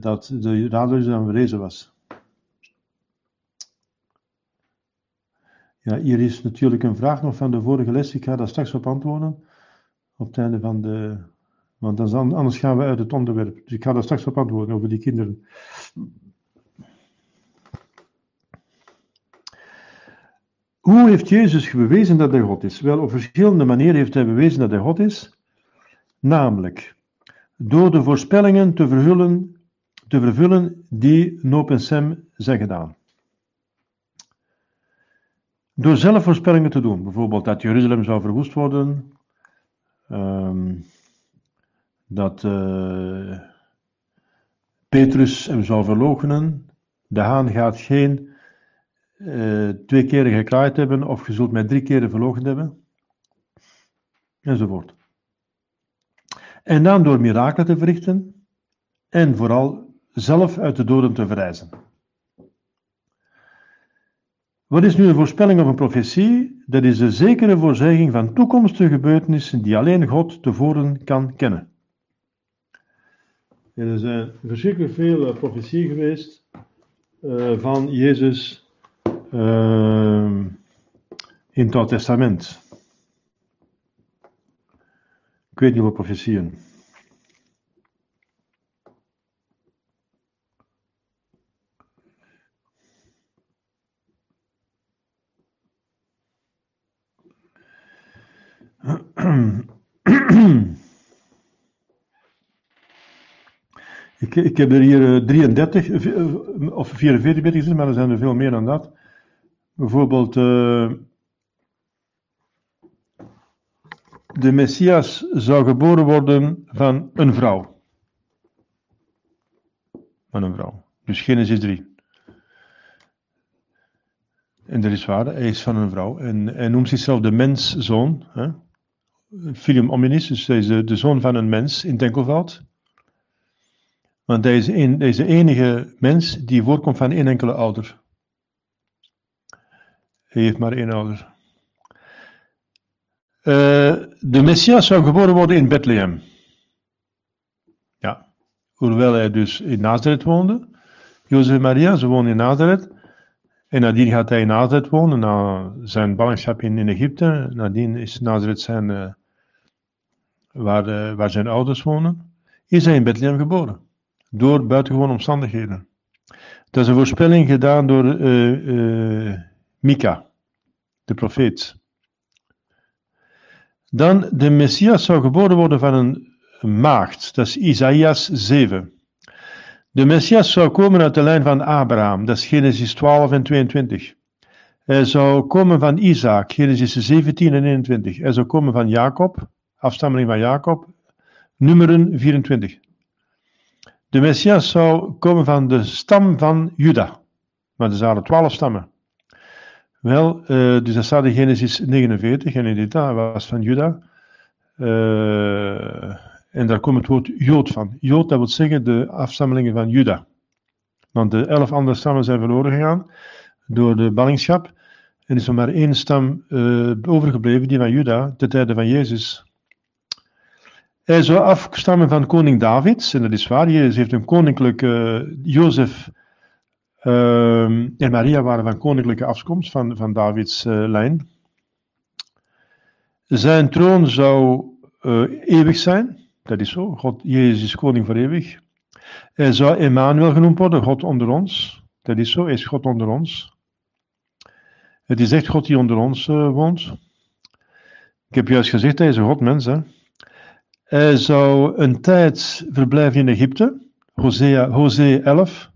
dat de Lazarus dan verrezen was. Ja, hier is natuurlijk een vraag nog van de vorige les. Ik ga daar straks op antwoorden. Op het einde van de. Want anders gaan we uit het onderwerp. Dus ik ga daar straks op antwoorden over die kinderen. Hoe heeft Jezus bewezen dat hij God is? Wel, op verschillende manieren heeft hij bewezen dat hij God is. Namelijk, door de voorspellingen te vervullen, te vervullen die Noop en Sem zijn gedaan. Door zelf voorspellingen te doen, bijvoorbeeld dat Jeruzalem zou verwoest worden, um, dat uh, Petrus hem zou verloochenen, de haan gaat geen uh, twee keren gekraaid hebben of je zult drie keren verloochend hebben, enzovoort. En dan door mirakelen te verrichten en vooral zelf uit de doden te verrijzen. Wat is nu een voorspelling of een profetie? Dat is de zekere voorzegging van toekomstige gebeurtenissen die alleen God tevoren kan kennen. Er zijn verschrikkelijk veel uh, profetieën geweest uh, van Jezus in het Oude Testament. Ik weet niet wat profetieën. Ik, ik, heb er hier 33 of 44 bij gezien, maar er zijn er veel meer dan dat. Bijvoorbeeld, uh, de Messias zou geboren worden van een vrouw. Van een vrouw. Dus Genesis 3. En dat is waar, hij is van een vrouw. En hij noemt zichzelf de menszoon. Hè? Filium dus hij is de, zoon van een mens in enkelvoud. Want een, hij is de enige mens die voorkomt van één enkele ouder. Hij heeft maar één ouder. Uh, de Messias zou geboren worden in Bethlehem. Ja, hoewel hij dus in Nazareth woonde. Jozef en Maria, ze woonden in Nazareth. En nadien gaat hij in Nazareth wonen, na zijn ballingschap in, in Egypte. Nadien is Nazareth zijn, uh, waar, uh, waar zijn ouders wonen. Is hij in Bethlehem geboren. Door buitengewone omstandigheden. Dat is een voorspelling gedaan door uh, Mika, de profeet. Dan, de Messias zou geboren worden van een maagd. Dat is Isaïas 7. De Messias zou komen uit de lijn van Abraham, dat is Genesis 12 en 22. Hij zou komen van Isaac, Genesis 17 en 21. Hij zou komen van Jacob, afstammeling van Jacob, nummeren 24. De Messias zou komen van de stam van Juda, maar er zouden twaalf stammen. Wel, uh, dus dat staat in Genesis 49 en in dit was van Juda. Eh, en daar komt het woord Jood van. Jood, dat wil zeggen de afstammelingen van Juda. Want de elf andere stammen zijn verloren gegaan door de ballingschap. En is er maar één stam eh, overgebleven, die van Juda, te tijde van Jezus. Hij zou afstammen van koning David, en dat is waar. Jezus heeft een koninklijke, Jozef ehm, en Maria waren van koninklijke afkomst, van, van Davids uh, lijn. Zijn troon zou eeuwig zijn, dat is zo. God, Jezus is koning voor eeuwig. Hij zou Emmanuel genoemd worden, God onder ons. Dat is zo, hij is God onder ons. Het is echt God die onder ons uh, woont. Ik heb juist gezegd, hij is een godmens. Hè? Hij zou een tijd verblijven in Egypte, Hosea, Hosea 11.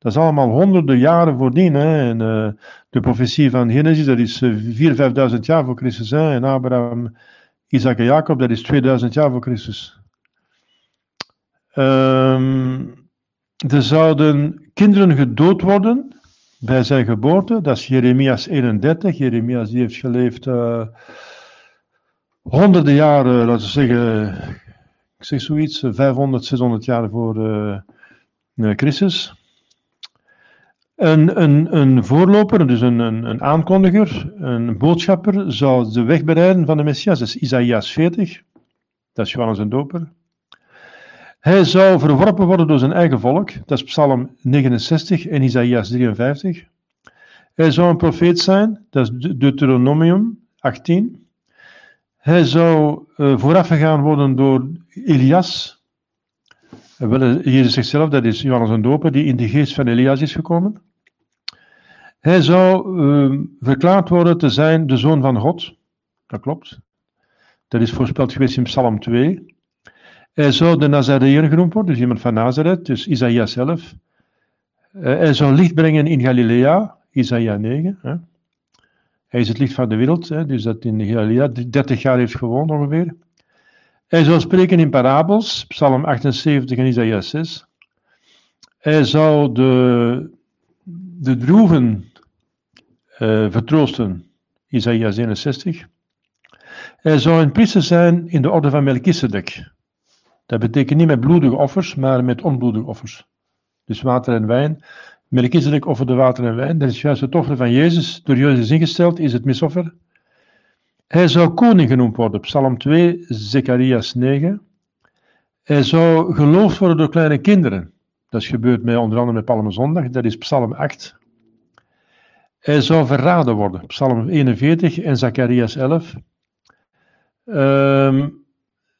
Dat is allemaal honderden jaren voordien. Hè? En, uh, de profetie van Genesis, dat is uh, 4.000, 5.000 jaar voor Christus. Hè? En Abraham, Isaac en Jacob, dat is 2000 jaar voor Christus. Um, er zouden kinderen gedood worden bij zijn geboorte. Dat is Jeremias 31. Jeremias die heeft geleefd uh, honderden jaren, laten we zeggen, ik zeg zoiets, 500, 600 jaar voor Christus. Een, een, een voorloper, dus een, een, een aankondiger, een boodschapper, zou de weg bereiden van de Messias. Dat is Isaïas 40. Dat is Johannes een doper. Hij zou verworpen worden door zijn eigen volk. Dat is Psalm 69 en Isaïas 53. Hij zou een profeet zijn. Dat is Deuteronomium 18. Hij zou uh, voorafgegaan worden door Elias. Wel, Jezus zegt zelf, dat is Johannes een doper, die in de geest van Elias is gekomen. Hij zou uh, verklaard worden te zijn de zoon van God. Dat klopt. Dat is voorspeld geweest in Psalm 2. Hij zou de Nazareër genoemd worden, dus iemand van Nazareth, dus Isaïa zelf. Uh, hij zou licht brengen in Galilea, Isaïa 9. Hè. Hij is het licht van de wereld, hè, dus dat in Galilea 30 jaar heeft gewoond ongeveer. Hij zou spreken in parabels, Psalm 78 en Isaïa 6. Hij zou de, de droeven vertroosten, Isaïa 61. Hij zou een priester zijn in de orde van Melchizedek. Dat betekent niet met bloedige offers, maar met onbloedige offers. Dus water en wijn. Melchizedek offerde water en wijn. Dat is juist het offer van Jezus. Door Jezus ingesteld is het misoffer. Hij zou koning genoemd worden. Psalm 2, Zecharias 9. Hij zou geloofd worden door kleine kinderen. Dat is gebeurd met, onder andere met Palmezondag. Dat is Psalm 8. Hij zou verraden worden. Psalm 41 en Zacharias 11. Um,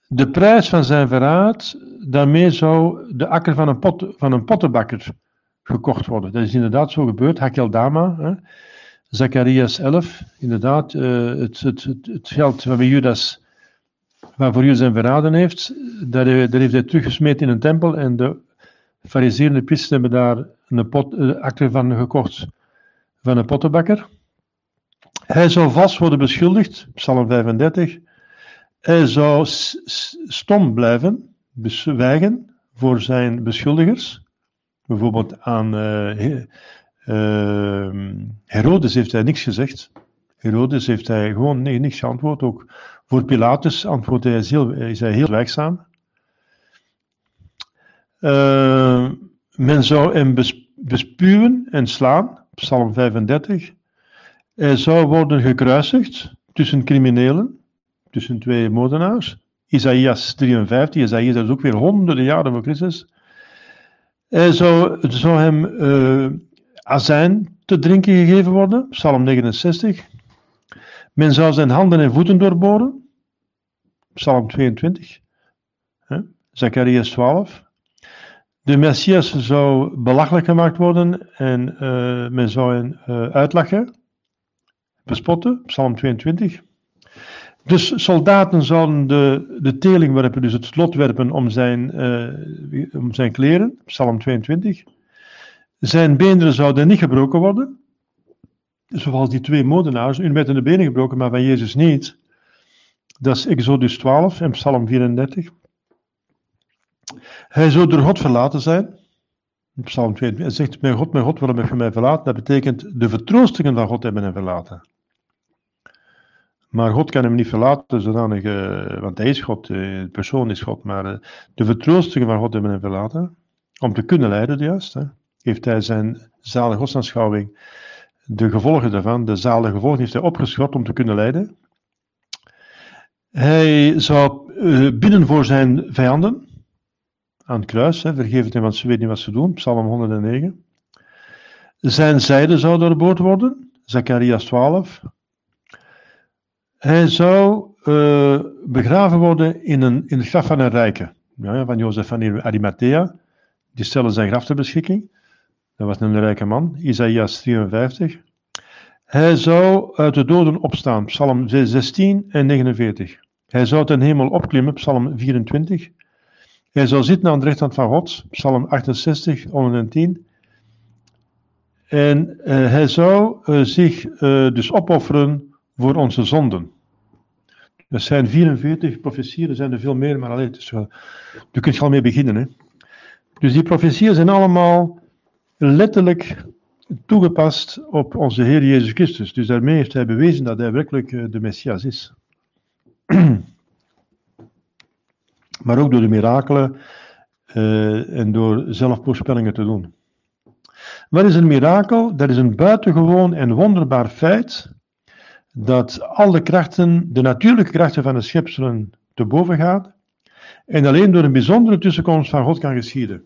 de prijs van zijn verraad, daarmee zou de akker van een, pot, van een pottenbakker gekocht worden. Dat is inderdaad zo gebeurd. Hakeldama, hè. Zacharias 11, inderdaad, uh, het, het, het, het, geld Judas, waarvoor Judas zijn verraden heeft, dat, dat heeft hij teruggesmeed in een tempel en de fariseerende priesters hebben daar een pot, uh, akker van gekocht van een pottenbakker. Hij zou vast worden beschuldigd, Psalm 35, hij zou stom blijven, bezwijgen voor zijn beschuldigers. Bijvoorbeeld aan uh, uh, Herodes heeft hij niks gezegd. Herodes heeft hij gewoon niks geantwoord. Ook voor Pilatus antwoordde hij heel, is hij heel zwijgzaam. Uh, men zou hem bespuwen en slaan, Psalm 35. Hij zou worden gekruisigd tussen criminelen tussen twee moordenaars. Isaïas 53, Isaïas is ook weer honderden jaren voor Christus. Hij zou, hem uh, azijn te drinken gegeven worden, Psalm 69. Men zou zijn handen en voeten doorboren, Psalm 22. Hè? Zacharias 12. De Messias zou belachelijk gemaakt worden en uh, men zou hen uh, uitlachen, bespotten, Psalm 22. Dus soldaten zouden de, de teling werpen, dus het slot werpen om zijn, uh, om zijn kleren, Psalm 22. Zijn beenderen zouden niet gebroken worden, zoals die twee moordenaars. Hun werden de benen gebroken, maar van Jezus niet. Dat is Exodus 12 en Psalm 34. Hij zou door God verlaten zijn. Psalm 22. Hij zegt, mijn God, mijn God, waarom heb mij verlaten? Dat betekent, de vertroostingen van God hebben hem verlaten. Maar God kan hem niet verlaten, zodanig, eh, want hij is God, eh, de persoon is God. Maar eh, de vertroostingen van God hebben hem verlaten. Om te kunnen leiden, juist. Hè, heeft hij zijn zalige godsaanschouwing, de gevolgen daarvan, de zalige gevolgen, heeft hij opgeschot om te kunnen leiden. Hij zou bidden voor zijn vijanden aan het kruis. Vergeef het hem, want ze weten niet wat ze doen. Psalm 109. Zijn zijde zou doorboord worden. Zacharias 12. Hij zou uh, begraven worden in, een, in het graf van een rijke. Ja, van Jozef van Arimathea. Die stelde zijn graf ter beschikking. Dat was een rijke man. Isaïas 53. Hij zou uit de doden opstaan. Psalm 16 en 49. Hij zou ten hemel opklimmen. Psalm 24. Hij zou zitten aan de rechterhand van God. Psalm 68, 110. En uh, hij zou uh, zich uh, dus opofferen voor onze zonden. Er zijn 44 profetieën, er zijn er veel meer, maar alleen, dus, daar kun je al mee beginnen. Hè. Dus die profetieën zijn allemaal letterlijk toegepast op onze Heer Jezus Christus. Dus daarmee heeft hij bewezen dat hij werkelijk de Messias is. maar ook door de mirakelen uh, en door zelf voorspellingen te doen. Wat is een mirakel? Dat is een buitengewoon en wonderbaar feit dat alle krachten, de natuurlijke krachten van de schepselen te boven gaat en alleen door een bijzondere tussenkomst van God kan geschieden.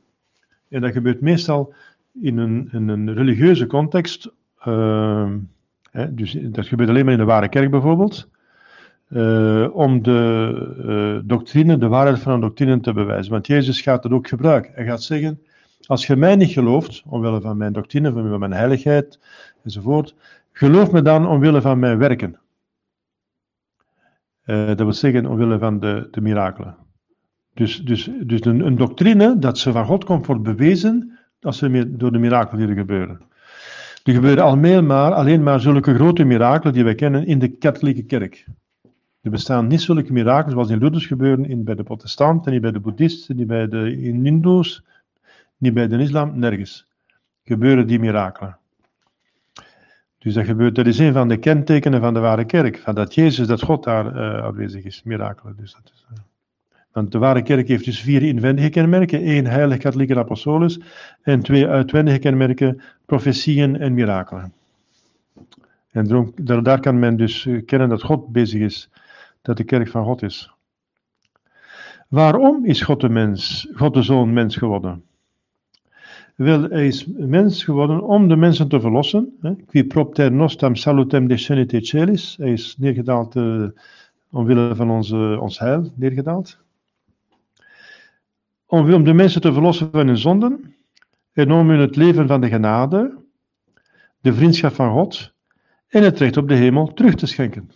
En dat gebeurt meestal in een, een religieuze context. Uh, hè, dus dat gebeurt alleen maar in de ware kerk bijvoorbeeld. Uh, om de uh, doctrine, de waarheid van een doctrine te bewijzen. Want Jezus gaat dat ook gebruiken. Hij gaat zeggen: Als je mij niet gelooft, omwille van mijn doctrine, van mijn heiligheid enzovoort, geloof me dan omwille van mijn werken. Uh, dat wil zeggen omwille van de, de mirakelen. Dus, dus, dus een, een, doctrine dat ze van God komt, wordt bewezen als ze door de mirakelen die er gebeuren. Er gebeuren al maar, alleen maar zulke grote mirakelen die wij kennen in de katholieke kerk. Er bestaan niet zulke mirakelen zoals in Lourdes gebeuren in, bij de protestanten, niet bij de boeddhisten, niet bij de hindoes, niet bij de islam, nergens. Gebeuren die mirakelen. Dus dat, gebeurt, dat is een van de kentekenen van de ware kerk. Van dat Jezus, dat God daar uh, aanwezig is. Mirakelen. Dus dat is, uh. Want de ware kerk heeft dus vier inwendige kenmerken. één heilig, katholiek en. En twee uitwendige kenmerken, profetieën en mirakelen. En daar, kan men dus uh, kennen dat God bezig is. Dat de kerk van God is. Waarom is God de mens, God de zoon mens geworden? Wel, hij is mens geworden om de mensen te verlossen. Qui propter nostam salutem descenite celis. Hij is neergedaald uh, omwille van onze, ons heil, neergedaald. Om, om de mensen te verlossen van hun zonden. En om hun het leven van de genade, de vriendschap van God en het recht op de hemel terug te schenken.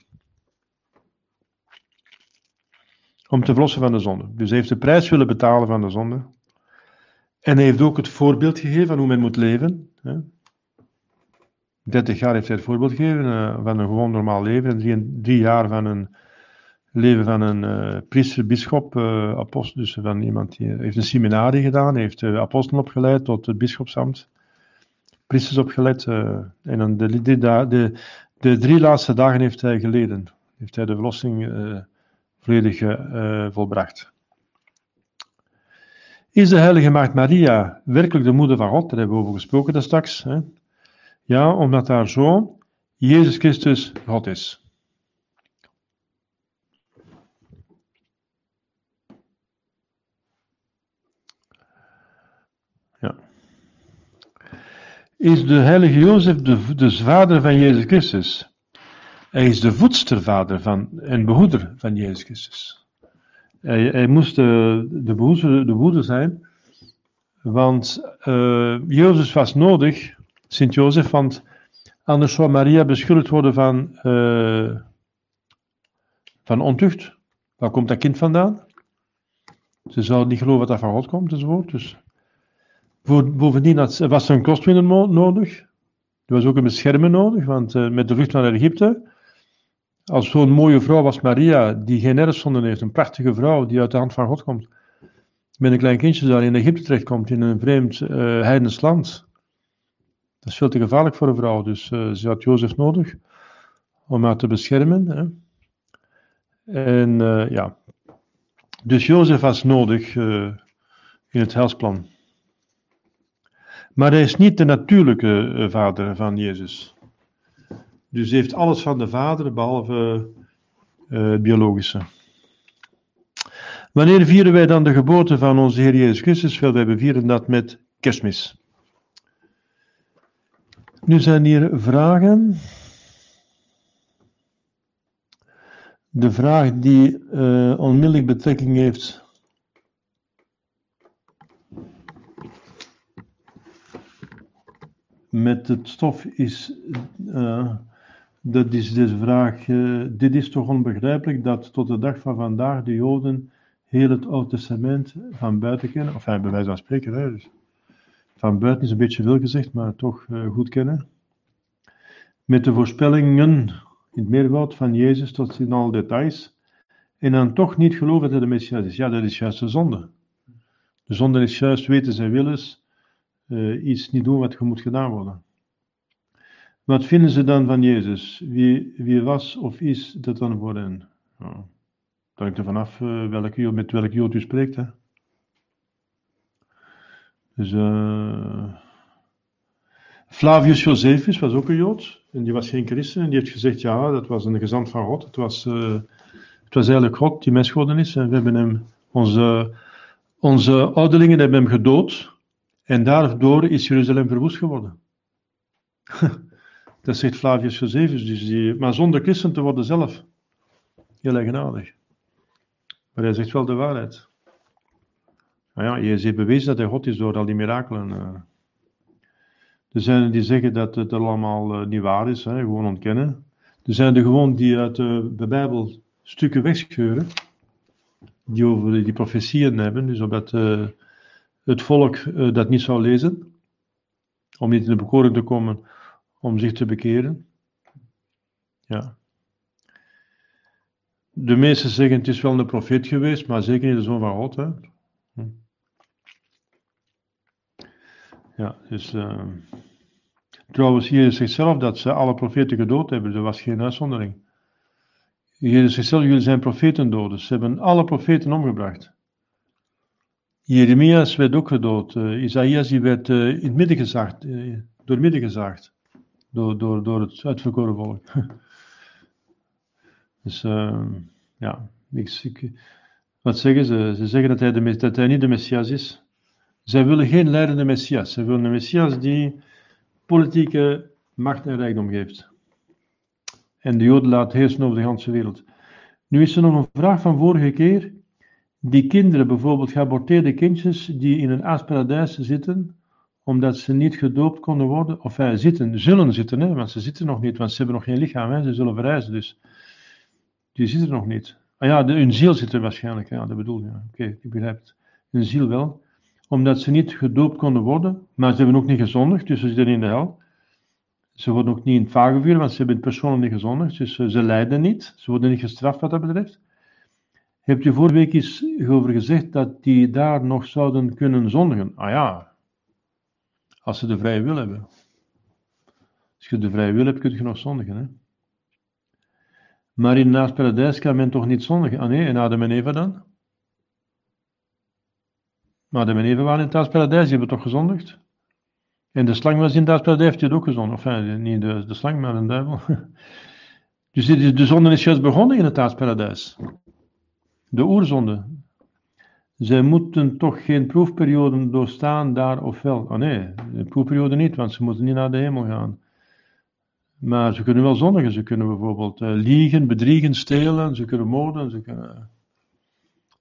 Om te verlossen van de zonde. Dus hij heeft de prijs willen betalen van de zonde. En hij heeft ook het voorbeeld gegeven van hoe men moet leven. 30 jaar heeft hij het voorbeeld gegeven uh, van een gewoon normaal leven. En drie, jaar van een leven van een uh, priester, bischop, uh, apostel. Dus van iemand die heeft een seminarie gedaan, heeft apostelen opgeleid tot het bischopsambt. Priesters opgeleid. en de, de, de, drie laatste dagen heeft hij geleden. Heeft hij de verlossing volledig volbracht. Is de heilige maagd Maria werkelijk de moeder van God? Daar hebben we over gesproken daar straks. Hè? Ja, omdat haar zoon Jezus Christus God is. Ja. Is de heilige Jozef de, de vader van Jezus Christus? Hij is de voedstervader van, en behoeder van Jezus Christus. Hij, moest de, de, behoeder, de behoeder zijn, want uh, Jezus was nodig, Sint-Jozef, want anders zou Maria beschuldigd worden van, uh, van ontucht. Waar komt dat kind vandaan? Ze zou niet geloven dat dat van God komt, enzovoort. Dus bovendien was er een kostwinner nodig. Er was ook een beschermer nodig, want uh, met de vlucht naar Egypte als zo'n mooie vrouw als Maria, die geen erfzonden heeft, een prachtige vrouw die uit de hand van God komt, met een klein kindje daar in Egypte terechtkomt, in een vreemd uh, heidens land. Dat is veel te gevaarlijk voor een vrouw, dus uh, ze had Jozef nodig om haar te beschermen. Hè. En eh, ja, dus Jozef was nodig eh, in het helsplan. Maar hij is niet de natuurlijke eh, vader van Jezus. Dus heeft alles van de vader, behalve eh, het biologische. Wanneer vieren wij dan de geboorte van onze Heer Jezus Christus? Wel, wij vieren dat met kerstmis. Nu zijn hier vragen. De vraag die eh, onmiddellijk betrekking heeft met het stof is, eh, dat is deze vraag, eh, dit is toch onbegrijpelijk dat tot de dag van vandaag de Joden heel het Oude Testament van buiten kennen, of bij wijze van spreken, dus van buiten is een beetje veel gezegd, maar toch eh, goed kennen. Met de voorspellingen in het meerwoud van Jezus tot in alle details, en dan toch niet geloven dat de Messias is. Ja, dat is juist de zonde. De zonde is juist weten zijn willens, eh, iets niet doen wat moet gedaan worden. Wat vinden ze dan van Jezus? Wie, wie was of is dat dan voor hen? Dat hangt er vanaf welke, Jood- met welk Jood u spreekt. Hè? Dus, eh, Flavius Josephus was ook een Jood. En die was geen christen. En die heeft gezegd, ja, dat was een gezant van God. Het was, eh, het was eigenlijk God die mens geworden is. En we hebben hem, onze, onze ouderlingen hebben hem gedood. En daardoor is Jeruzalem verwoest geworden. dat zegt Flavius Josephus. Dus die, maar zonder christen te worden zelf. Heel eigenaardig. Maar hij zegt wel de waarheid. Ja, Jezus heeft bewezen dat hij God is door al die mirakelen. eh. Er zijn die zeggen dat het allemaal eh, niet waar is, hè, gewoon ontkennen. Er zijn er gewoon die uit de, Bijbel stukken wegscheuren. Die over die profetieën hebben, dus opdat eh, het volk dat niet zou lezen. Om niet in de bekoring te komen, om zich te bekeren. Ja. De meesten zeggen het is wel een profeet geweest, maar zeker niet de zoon van God. Hè. Hm. Ja, dus. eh, trouwens, Jezus zegt zelf dat ze alle profeten gedood hebben. Er was geen uitzondering. Jezus zegt zelf: jullie zijn profetendoders. Ze hebben alle profeten omgebracht. Jeremias werd ook gedood. eh Isaïas die werd eh, in het midden gezaagd, door het midden gezaagd. Door, door, door het uitverkoren volk. dus eh, ja, wat zeggen ze? Ze zeggen dat hij, de, dat hij niet de Messias is. Zij willen geen leidende Messias. Ze willen een Messias die politieke macht en rijkdom geeft. En de Joden laat heersen over de hele wereld. Nu is er nog een vraag van vorige keer. Die kinderen, bijvoorbeeld geaborteerde kindjes, die in een aasparadijs zitten, omdat ze niet gedoopt konden worden, of eh, zitten, zullen zitten, hè, want ze zitten nog niet, want ze hebben nog geen lichaam, hè, ze zullen verrijzen, dus die zitten nog niet. Ah ja, hun ziel zit er waarschijnlijk, ja, dat bedoel je. Oké, ik begrijp het. Hun ziel wel, omdat ze niet gedoopt konden worden, maar ze hebben ook niet gezondigd, dus ze zitten in de hel. Ze worden ook niet in het vagevuur, want ze hebben persoonlijk niet gezondigd, dus eh, ze lijden niet, ze worden niet gestraft wat dat betreft. Hebt u vorige week eens over gezegd dat die daar nog zouden kunnen zondigen? Ah ja, als ze de vrije wil hebben. Als je de vrije wil hebt, kun je nog zondigen. Hè? Maar in naast paradijs kan men toch niet zondigen? Ah nee, en Adam en Eva dan? Maar Adam en Eva waren in het paradijs, die hebben toch gezondigd? En de slang was in het paradijs, die had ook gezondigd. Enfin, niet de, de slang, maar de duivel. Dus de zonde is juist begonnen in het paradijs. De oerzonde. Zij moeten toch geen proefperiode doorstaan daar of wel? Oh nee, de proefperiode niet, want ze moeten niet naar de hemel gaan. Maar ze kunnen wel zondigen. Ze kunnen bijvoorbeeld eh, liegen, bedriegen, stelen. Ze kunnen moorden. Ze kunnen,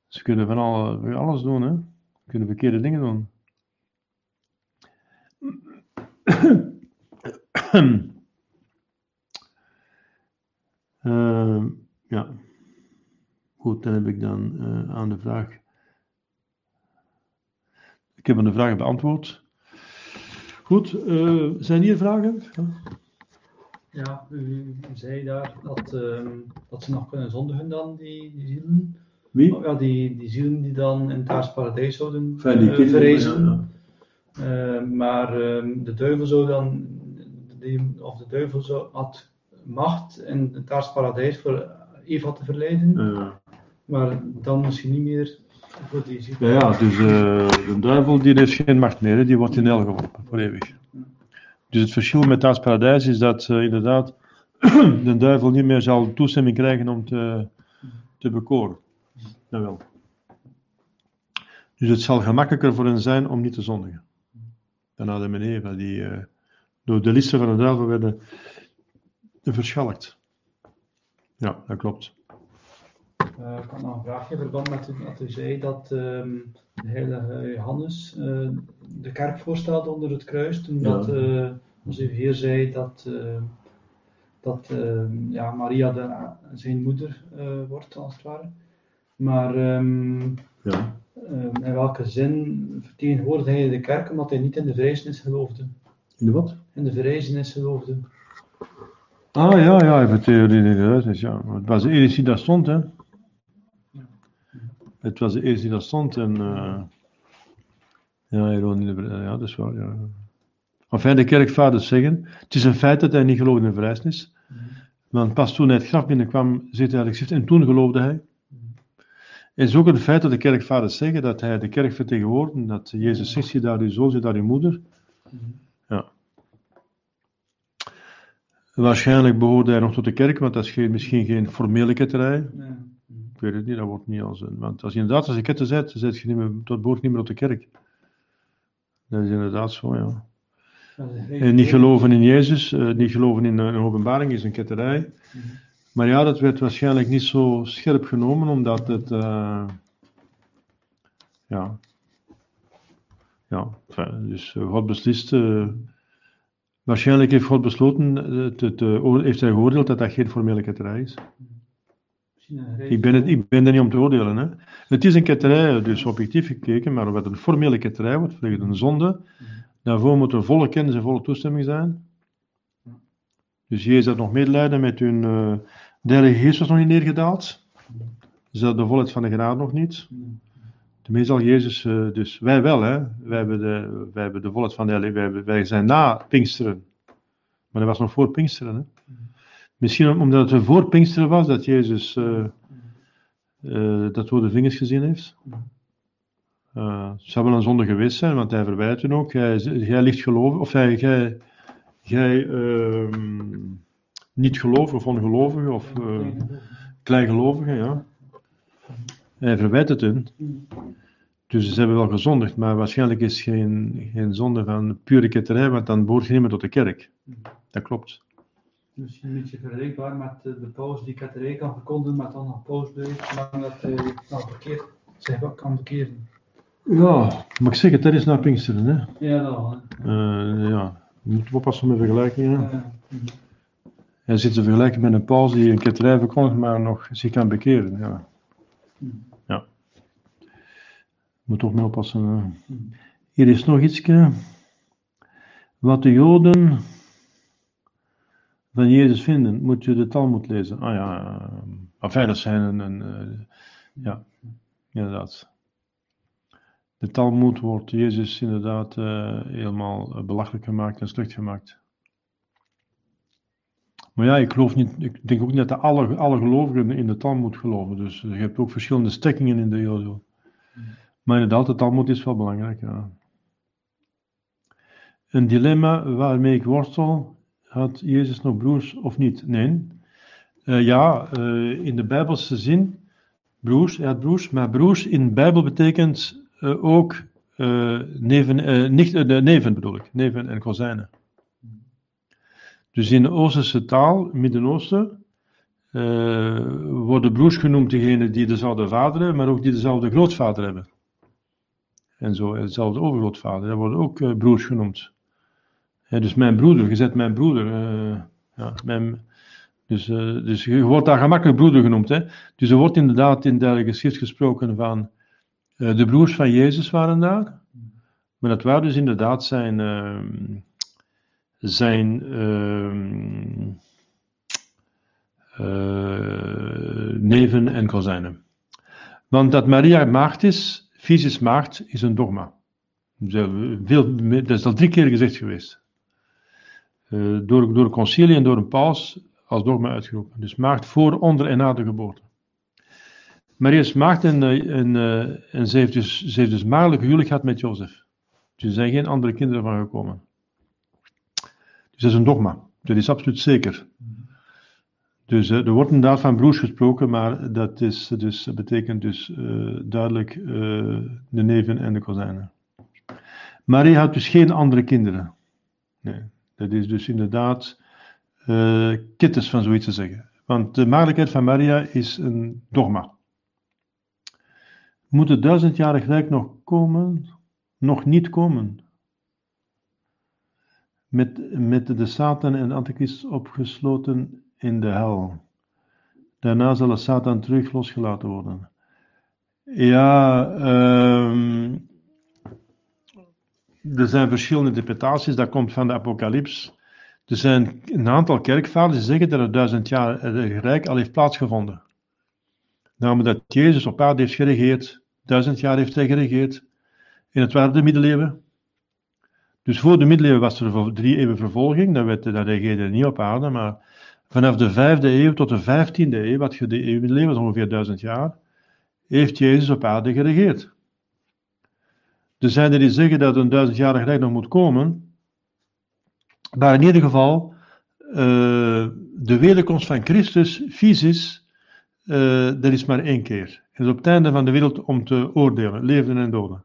ze kunnen van alle, alles doen. Hè? Ze kunnen verkeerde dingen doen. Ehm, ja. Goed, dan heb ik dan eh, aan de vraag. Ik heb de vragen beantwoord. Goed, eh, zijn hier vragen? Ja. U zei daar dat, ehm, dat ze nog kunnen zondigen dan, die, die zielen. Wie? Oh, ja, die, die zielen die dan in het aardse paradijs zouden Enfin, die eh, verrezen. ja, Eh, maar ehm, de duivel zou dan, die, of de duivel zou, had macht in het aardse paradijs voor Eva te verleiden, maar dan misschien niet meer. Ja, ja, dus eh, de duivel die heeft geen macht meer, die wordt in hel geworpen, voor eeuwig. Dus het verschil met het paradijs is dat eh, inderdaad de duivel niet meer zal toestemming krijgen om te, te bekoren. Jawel. Dus het zal gemakkelijker voor hen zijn om niet te zondigen. Dan Adam en Eva, die eh, door de listen van de duivel werden verschalkt. Ja, dat klopt. Eh, ik had nog een vraagje in verband met wat u zei dat ehm, de heilige Johannes eh, de kerk voorstelde onder het kruis. Toen Ja. dat, eh, als u hier zei dat, eh, dat ehm, ja, Maria de, zijn moeder eh, wordt, als het ware. Maar ehm, Ja. in welke zin vertegenwoordigde hij de kerk omdat hij niet in de verrijzenis geloofde? In de wat? In de verrijzenis geloofde. Ah ja, ja, in de huis. Ja. Het was de die daar stond, hè? Het was de eerste die daar stond en. eh ja, de- ja, dat is waar. Ja. Enfin, de kerkvaders zeggen: het is een feit dat hij niet geloofde in de verrijzenis. Want pas toen hij het graf binnenkwam, zit hij geschrift en toen geloofde hij. Het is ook een feit dat de kerkvaders zeggen dat hij de kerk vertegenwoordigt, dat Jezus zegt: zie daar uw zoon, zie daar uw moeder. Ja. Waarschijnlijk behoorde hij nog tot de kerk, want dat is geen, misschien geen formele ketterij. Ja. Ik weet het niet, dat wordt niet als een. Want als je inderdaad als je ketter zet, dan zet je niet meer, dat behoort niet meer tot de kerk. Dat is inderdaad zo, ja. En niet geloven in Jezus, eh, niet geloven in een openbaring is een ketterij. Maar ja, dat werd waarschijnlijk niet zo scherp genomen, omdat het. eh, ja. Ja, dus eh, God beslist. eh, waarschijnlijk heeft God besloten, eh, eh, heeft hij geoordeeld dat dat geen formele ketterij is. Ik ben, het, ik ben er niet om te oordelen. Hè. Het is een ketterij, dus objectief gekeken, maar wat een formele ketterij wordt, vanwege een zonde, daarvoor moet er volle kennis en volle toestemming zijn. Dus Jezus had nog medelijden met hun. eh de Heilige Geest was nog niet neergedaald. Ze hadden de volheid van de genade nog niet. Tenminste al Jezus, eh, dus wij wel, hè. Wij hebben de, wij hebben de volheid van de Heilige wij, hebben- wij zijn na Pinksteren. Maar dat was nog voor Pinksteren, hè. Misschien om- omdat het voor Pinksteren was dat Jezus eh, eh, dat door de vingers gezien heeft. Eh, het zou wel een zonde geweest zijn, want hij verwijt hun ook. Jij, ligt geloven, of jij, ehm, niet gelovig of ongelovige of kleingelovige, ja. Hij verwijt het hun. Dus ze hebben wel gezondigd, maar waarschijnlijk is geen, geen zonde van pure ketterij, want dan behoort je niet meer tot de kerk. Dat klopt. Misschien een beetje vergelijkbaar met eh, de paus die ketterij kan verkondigen, maar dan nog paus blijft, zolang dat hij nou verkeerd wat kan bekeren. Ja, maar ik zeg het, dat is naar Pinksteren, hè. Ja, dat wel. Eh, ja, je moet oppassen met vergelijkingen. Hij zit te vergelijken met een paus die een ketterij verkondigt, maar nog zich kan bekeren. Ja. ja. Moet toch mee oppassen. hè. Hier is nog iets. Wat de Joden van Jezus vinden, moet je de Talmud lezen. Ah ja, enfin, dat zijn een, een eh, ja, inderdaad. De Talmud wordt Jezus inderdaad eh, helemaal eh, belachelijk gemaakt en slecht gemaakt. Maar ja, ik geloof niet, ik denk ook niet dat alle, alle gelovigen in de Talmud geloven. Dus je hebt ook verschillende stekkingen in de Joden. Maar inderdaad, de Talmud is wel belangrijk. Ja. Een dilemma waarmee ik worstel, had Jezus nog broers of niet? Nee. Uh, ja, uh, in de Bijbelse zin, broers, hij had broers, maar broers in de Bijbel betekent uh, ook neven, nicht, neven bedoel ik, neven en kozijnen. Dus in de Oosterse taal, Midden-Oosten, worden broers genoemd degenen die dezelfde vader hebben, maar ook die dezelfde grootvader hebben. En zo, dezelfde overgrootvader, dat worden ook broers genoemd. Dus mijn broeder, je zet mijn broeder. Uh, ja, mijn, dus, uh, dus je wordt daar gemakkelijk broeder genoemd. Hè? Dus er wordt inderdaad in de geschrift gesproken van de broers van Jezus waren daar. Maar dat waren dus inderdaad zijn, ehm, zijn ehm, neven en kozijnen. Want dat Maria maagd is, fysisch maagd, is een dogma. Dat is al drie keer gezegd geweest. Uh, door, door een concilie en door een paus als dogma uitgeroepen. Dus maagd voor, onder en na de geboorte. Maria is maagd en, en, en ze heeft dus, ze heeft dus huwelijk gehad met Jozef. Dus er zijn geen andere kinderen van gekomen. Dus dat is een dogma. Dat is absoluut zeker. Dus er wordt inderdaad van broers gesproken, maar dat, is, dus, betekent dus duidelijk de neven en de kozijnen. Maria had dus geen andere kinderen. Nee, dat is dus inderdaad kittes van zoiets te zeggen. Want de maagdelijkheid van Maria is een dogma. Moet het duizendjarig rijk nog komen? Nog niet komen met, met de Satan en de Antichrist opgesloten in de hel. Daarna zal de Satan terug losgelaten worden. Ja, um, er zijn verschillende interpretaties, dat komt van de Apocalyps. Er zijn een aantal kerkvaders die zeggen dat het duizend jaar rijk al heeft plaatsgevonden. Namelijk dat Jezus op aarde heeft geregeerd, duizend jaar heeft hij geregeerd. In het waren de middeleeuwen. Dus voor de middeleeuwen was er drie eeuwen vervolging, dat, werd, dat niet op aarde, maar vanaf de vijfde eeuw tot de vijftiende eeuw, wat je de middeleeuwen is ongeveer duizend jaar, heeft Jezus op aarde geregeerd. Er zijn er die zeggen dat een duizendjarig rijk nog moet komen, maar in ieder geval, uh, de wederkomst van Christus, fysisch, uh, dat is maar één keer. Het is op het einde van de wereld om te oordelen, levenden en doden.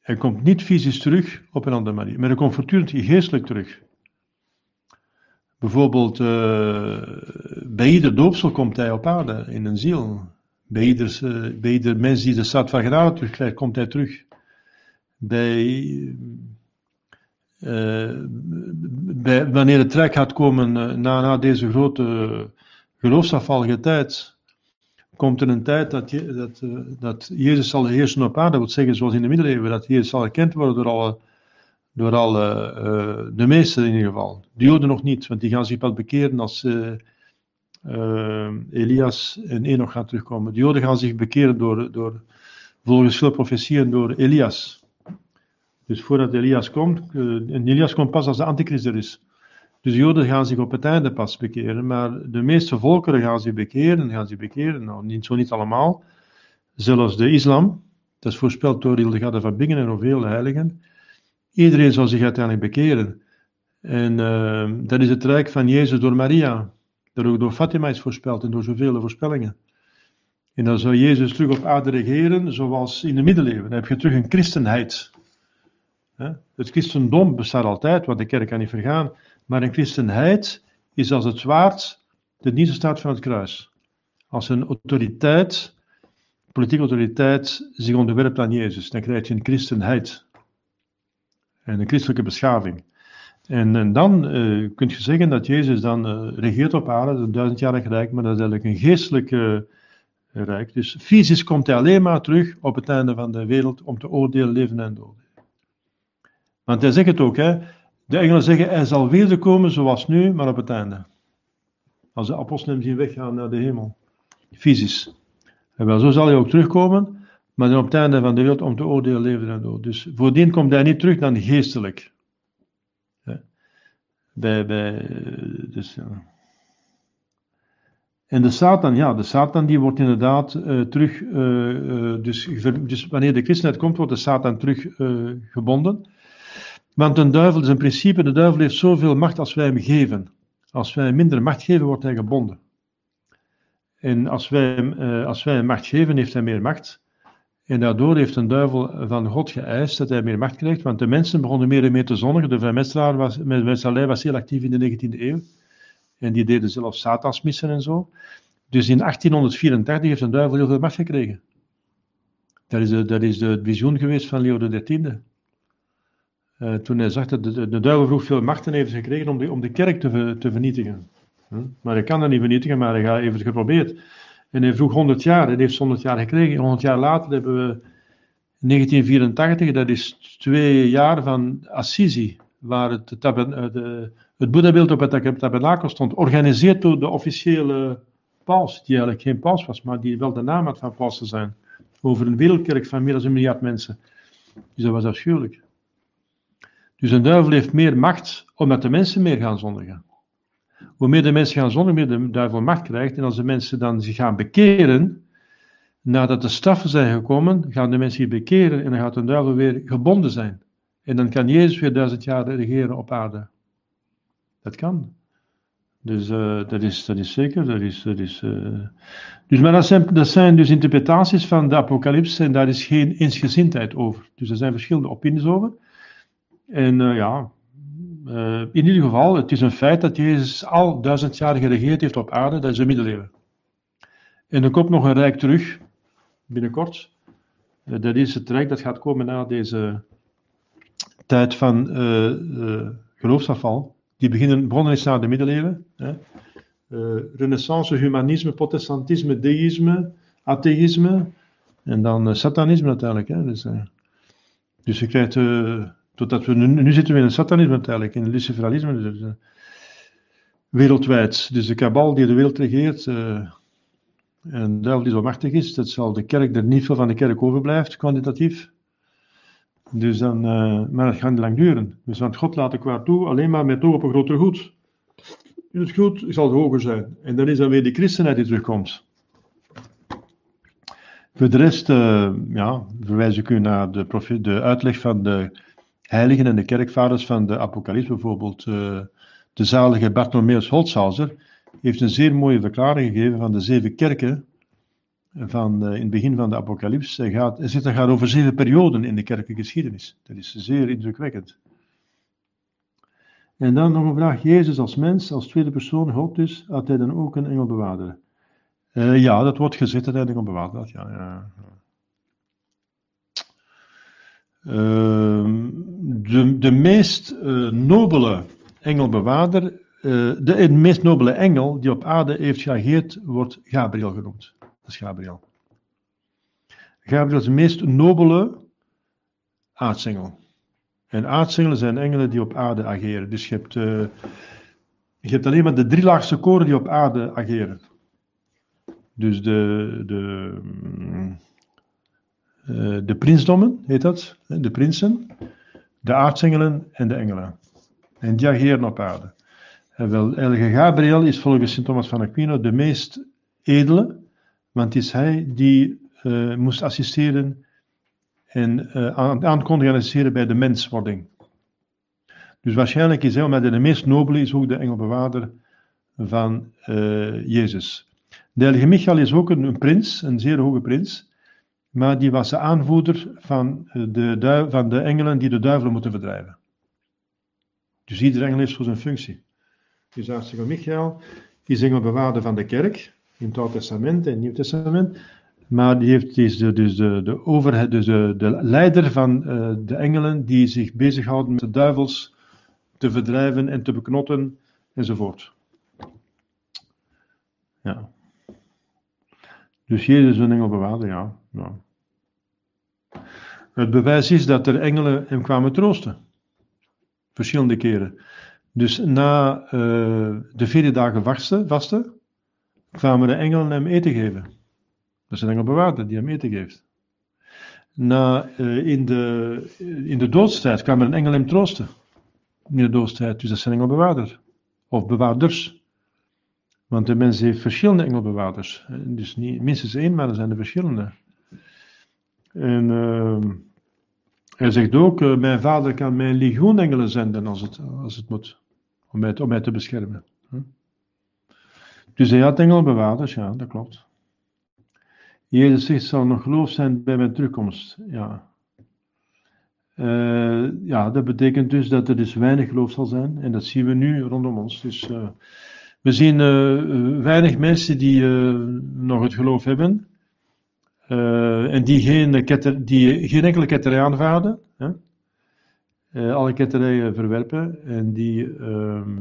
Hij komt niet fysisch terug op een andere manier, maar hij komt voortdurend geestelijk terug. Bijvoorbeeld, uh, bij ieder doopsel komt hij op aarde in een ziel. Bij ieder, ieder mens die de stad van genade terugkrijgt, komt hij terug. Bij, uh, bij, wanneer het trek gaat komen na, na deze grote geloofsafvallige tijd, komt er een tijd dat, je, dat, dat Jezus zal heersen op aarde. Dat wil zeggen, zoals in de middeleeuwen, dat Jezus zal erkend worden door alle, door alle de meesten in ieder geval. De Joden nog niet, want die gaan zich pas bekeren als Elias en Enoch gaan terugkomen. De Joden gaan zich bekeren door, door volgens veel profetieën door Elias. Dus voordat Elias komt, en Elias komt pas als de antichrist er is. Dus Joden gaan zich op het einde pas bekeren, maar de meeste volkeren gaan zich bekeren, gaan zich bekeren. Nou, niet, zo niet allemaal. Zelfs de islam, dat is voorspeld door Hildegard van Bingen en nog veel heiligen. Iedereen zal zich uiteindelijk bekeren. En uh, dat is het rijk van Jezus door Maria, dat ook door Fatima is voorspeld en door zoveel voorspellingen. En dan zou Jezus terug op aarde regeren, zoals in de middeleeuwen. Dan heb je terug een christenheid. Het christendom bestaat altijd, want de kerk kan niet vergaan. Maar een christenheid is als het zwaard de nieuwe staat van het kruis. Als een autoriteit, politieke autoriteit, zich onderwerpt aan Jezus, dan krijg je een christenheid. En een christelijke beschaving. En, dan uh, kun je zeggen dat Jezus dan uh, regeert op aarde, een duizendjarig rijk, maar dat is eigenlijk een geestelijke uh, rijk. Dus fysisch komt hij alleen maar terug op het einde van de wereld om te oordelen leven en doden. Want hij zegt het ook, hè, de engelen zeggen, hij zal wederkomen zoals nu, maar op het einde. Als de apostelen hem zien weggaan naar de hemel. Fysisch. En wel, zo zal hij ook terugkomen, maar dan op het einde van de wereld om te oordelen leven en dood. Dus voordien komt hij niet terug dan geestelijk. Bij, dus, ja. En de Satan, ja, de Satan die wordt inderdaad uh, terug, uh, dus, dus, wanneer de christenheid komt, wordt de Satan terug gebonden. Want een duivel is een principe, de duivel heeft zoveel macht als wij hem geven. Als wij hem minder macht geven, wordt hij gebonden. En als wij, hem, als wij hem macht geven, heeft hij meer macht. En daardoor heeft een duivel van God geëist dat hij meer macht krijgt, want de mensen begonnen meer en meer te zondigen. De vrijmetselaar was, was heel actief in de 19e eeuw. En die deden zelfs satansmissen en zo. Dus in 1834 heeft een duivel heel veel macht gekregen. Dat is de, dat is de visioen geweest van Leo XIII. Uh, toen hij zag dat de, de, duivel vroeg veel machten heeft gekregen om de, om de kerk te, te vernietigen. Hm? Maar hij kan dat niet vernietigen, maar hij heeft het geprobeerd. En hij vroeg 100 jaar, en heeft 100 jaar gekregen. 100 jaar later hebben we 1984, dat is twee jaar van Assisi, waar het, eh, de, het Boeddhabeeld op het tabernakel stond, georganiseerd door de officiële paus, die eigenlijk geen paus was, maar die wel de naam had van paus te zijn, over een wereldkerk van meer dan een miljard mensen. Dus dat was afschuwelijk. Dus een duivel heeft meer macht omdat de mensen meer gaan zondigen. Hoe meer de mensen gaan hoe meer de duivel macht krijgt. En als de mensen dan zich gaan bekeren, nadat de straffen zijn gekomen, gaan de mensen zich bekeren en dan gaat de duivel weer gebonden zijn. En dan kan Jezus weer duizend jaar regeren op aarde. Dat kan. Dus uh, dat, is, dat is zeker. Dat is, dat is, uh... Dus, maar dat zijn, dat zijn dus interpretaties van de apocalyps en daar is geen eensgezindheid over. Dus er zijn verschillende opinies over. En uh, ja, in ieder geval, het is een feit dat Jezus al duizend jaar geregeerd heeft op aarde, dat is de middeleeuwen. En er komt nog een rijk terug, binnenkort. dat is het rijk dat gaat komen na deze tijd van geloofsafval die beginnen, begonnen is na de middeleeuwen. Hè. Uh, renaissance, humanisme, protestantisme, deïsme, atheïsme en dan uh, satanisme uiteindelijk. Hè. Dus, uh, dus je krijgt, totdat we nu, zitten we in het satanisme uiteindelijk, in het luciferalisme, dus, wereldwijd. Dus de kabal die de wereld regeert, en de duivel die zo machtig is, dat zal de kerk, er niet veel van de kerk overblijft, kwantitatief. Dus dan, uh, maar dat gaat niet lang duren. Dus want God laat de kwaad toe, alleen maar met oog op een groter goed. Het goed zal hoger zijn. En dan is dan weer de christenheid die terugkomt. Voor de rest, ja, verwijs ik u naar de, de uitleg van de heiligen en de kerkvaders van de apocalypse. Bijvoorbeeld uh, de zalige Bartholomeus Holzhauser heeft een zeer mooie verklaring gegeven van de zeven kerken van, uh, in het begin van de apocalyps. Hij gaat, hij zit, hij gaat over zeven perioden in de kerkelijke geschiedenis. Dat is zeer indrukwekkend. En dan nog een vraag. Jezus als mens, als tweede persoon, God dus, had hij dan ook een engelbewaarder? Uh, ja, dat wordt gezegd dat hij een engelbewaarder had. Ja, ja. Uh, de, de meest uh, nobele engelbewaarder, de, de meest nobele engel die op aarde heeft geageerd, wordt Gabriel genoemd. Dat is Gabriel. Gabriel is de meest nobele aartsengel. En aartsengelen zijn engelen die op aarde ageren. Dus je hebt, je hebt alleen maar de drie laagste koren die op aarde ageren. Dus de, de, de prinsdommen, heet dat, de prinsen, de aartsengelen en de engelen. En die ageren op aarde. En Gabriel is volgens Sint Thomas van Aquino de meest edele, want is hij die uh, moest assisteren en uh, aan, kon assisteren bij de menswording. Dus waarschijnlijk is hij, omdat hij de meest nobele is, ook de engelbewaarder van Jezus. De heilige Michael is ook een, een, prins, een zeer hoge prins, maar die was de aanvoerder van de, van de engelen die de duivelen moeten verdrijven. Dus iedere engel heeft zo zijn functie. Dus aartsengel Michael is engelbewaarder van de kerk, in het Oude Testament en het Nieuw Testament. Maar die, heeft, is de, dus de, de, overheid, dus de, de leider van uh, de engelen die zich bezighouden met de duivels te verdrijven en te beknotten enzovoort. Ja. Dus Jezus is een engelbewaarder, ja. ja. Het bewijs is dat er engelen hem kwamen troosten. Verschillende keren. Dus na uh, de vier dagen vasten, vasten kwamen de engelen hem eten geven. Dat is een engelbewaarder die hem eten geeft. Na, uh, in, de, in de doodstijd kwam er een engel hem troosten. In de doodstijd, dus dat is een engelbewaarder. Of bewaarders. Want de mens heeft verschillende engelbewaarders. Dus niet minstens één, maar er zijn er verschillende. En uh, hij zegt ook, uh, mijn vader kan mij een legioen engelen zenden als het, als het moet. Om mij, om mij te beschermen. Dus hij had engelbewaarders, ja, dat klopt. Jezus zegt, zal nog geloof zijn bij mijn terugkomst. Ja. Uh, ja, dat betekent dus dat er dus weinig geloof zal zijn. En dat zien we nu rondom ons. Dus we zien uh, weinig mensen die nog het geloof hebben. en die geen, die geen enkele ketterij aanvaarden. Hè? alle ketterijen verwerpen. En die ehm,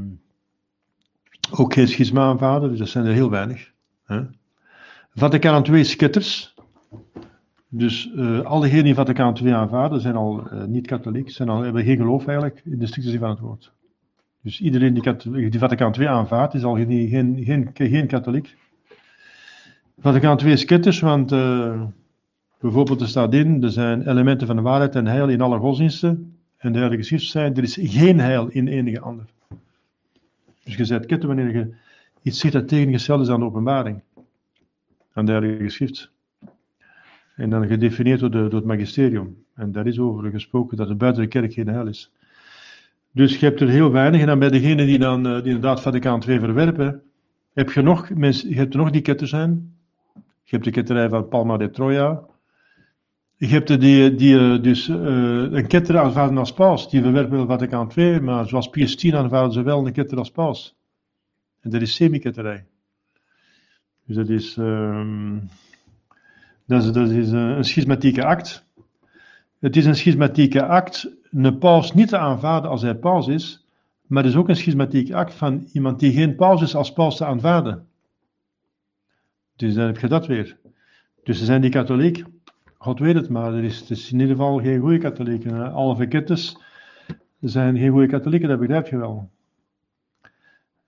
ook geen schisma aanvaarden, dus dat zijn er heel weinig. Hè. Vaticaan II sketters. Dus uh, allen die Vaticaan II aanvaarden zijn al niet katholiek, zijn al, hebben geen geloof eigenlijk in de strikte zin van het woord. Dus iedereen die, die Vaticaan II aanvaardt is al geen, geen, geen, geen katholiek. Vaticaan II sketters, want uh, bijvoorbeeld er staat in, er zijn elementen van de waarheid en heil in alle godsdiensten. En de heilige schrift er is geen heil in enige ander. Dus je zet ketten wanneer je iets ziet dat tegengesteld is aan de openbaring. Aan de Heilige Geschrift. En dan gedefinieerd door, de, door het magisterium. En daar is over gesproken dat er buiten de kerk geen hel is. Dus je hebt er heel weinig. En dan bij degenen die dan die inderdaad Vaticaan II verwerpen, heb je nog, je hebt nog die ketten zijn. Je hebt de ketterij van Palma de Troia. Je hebt die, die eh, dus uh, een ketter aanvaarden als paus. Die verwerpen Vaticaan II, maar zoals Pius X aanvaarden ze wel een ketter als paus. En dat is semi-ketterij. Dus dat is, um, dat is, dat is een schismatieke act. Het is een schismatieke act een paus niet te aanvaarden als hij paus is, maar het is ook een schismatieke act van iemand die geen paus is als paus te aanvaarden. Dus dan heb je dat weer. Dus ze zijn die katholiek, God weet het, maar er is, het is in ieder geval geen goede katholieken. Alle verkettes zijn geen goede katholieken, dat begrijp je wel.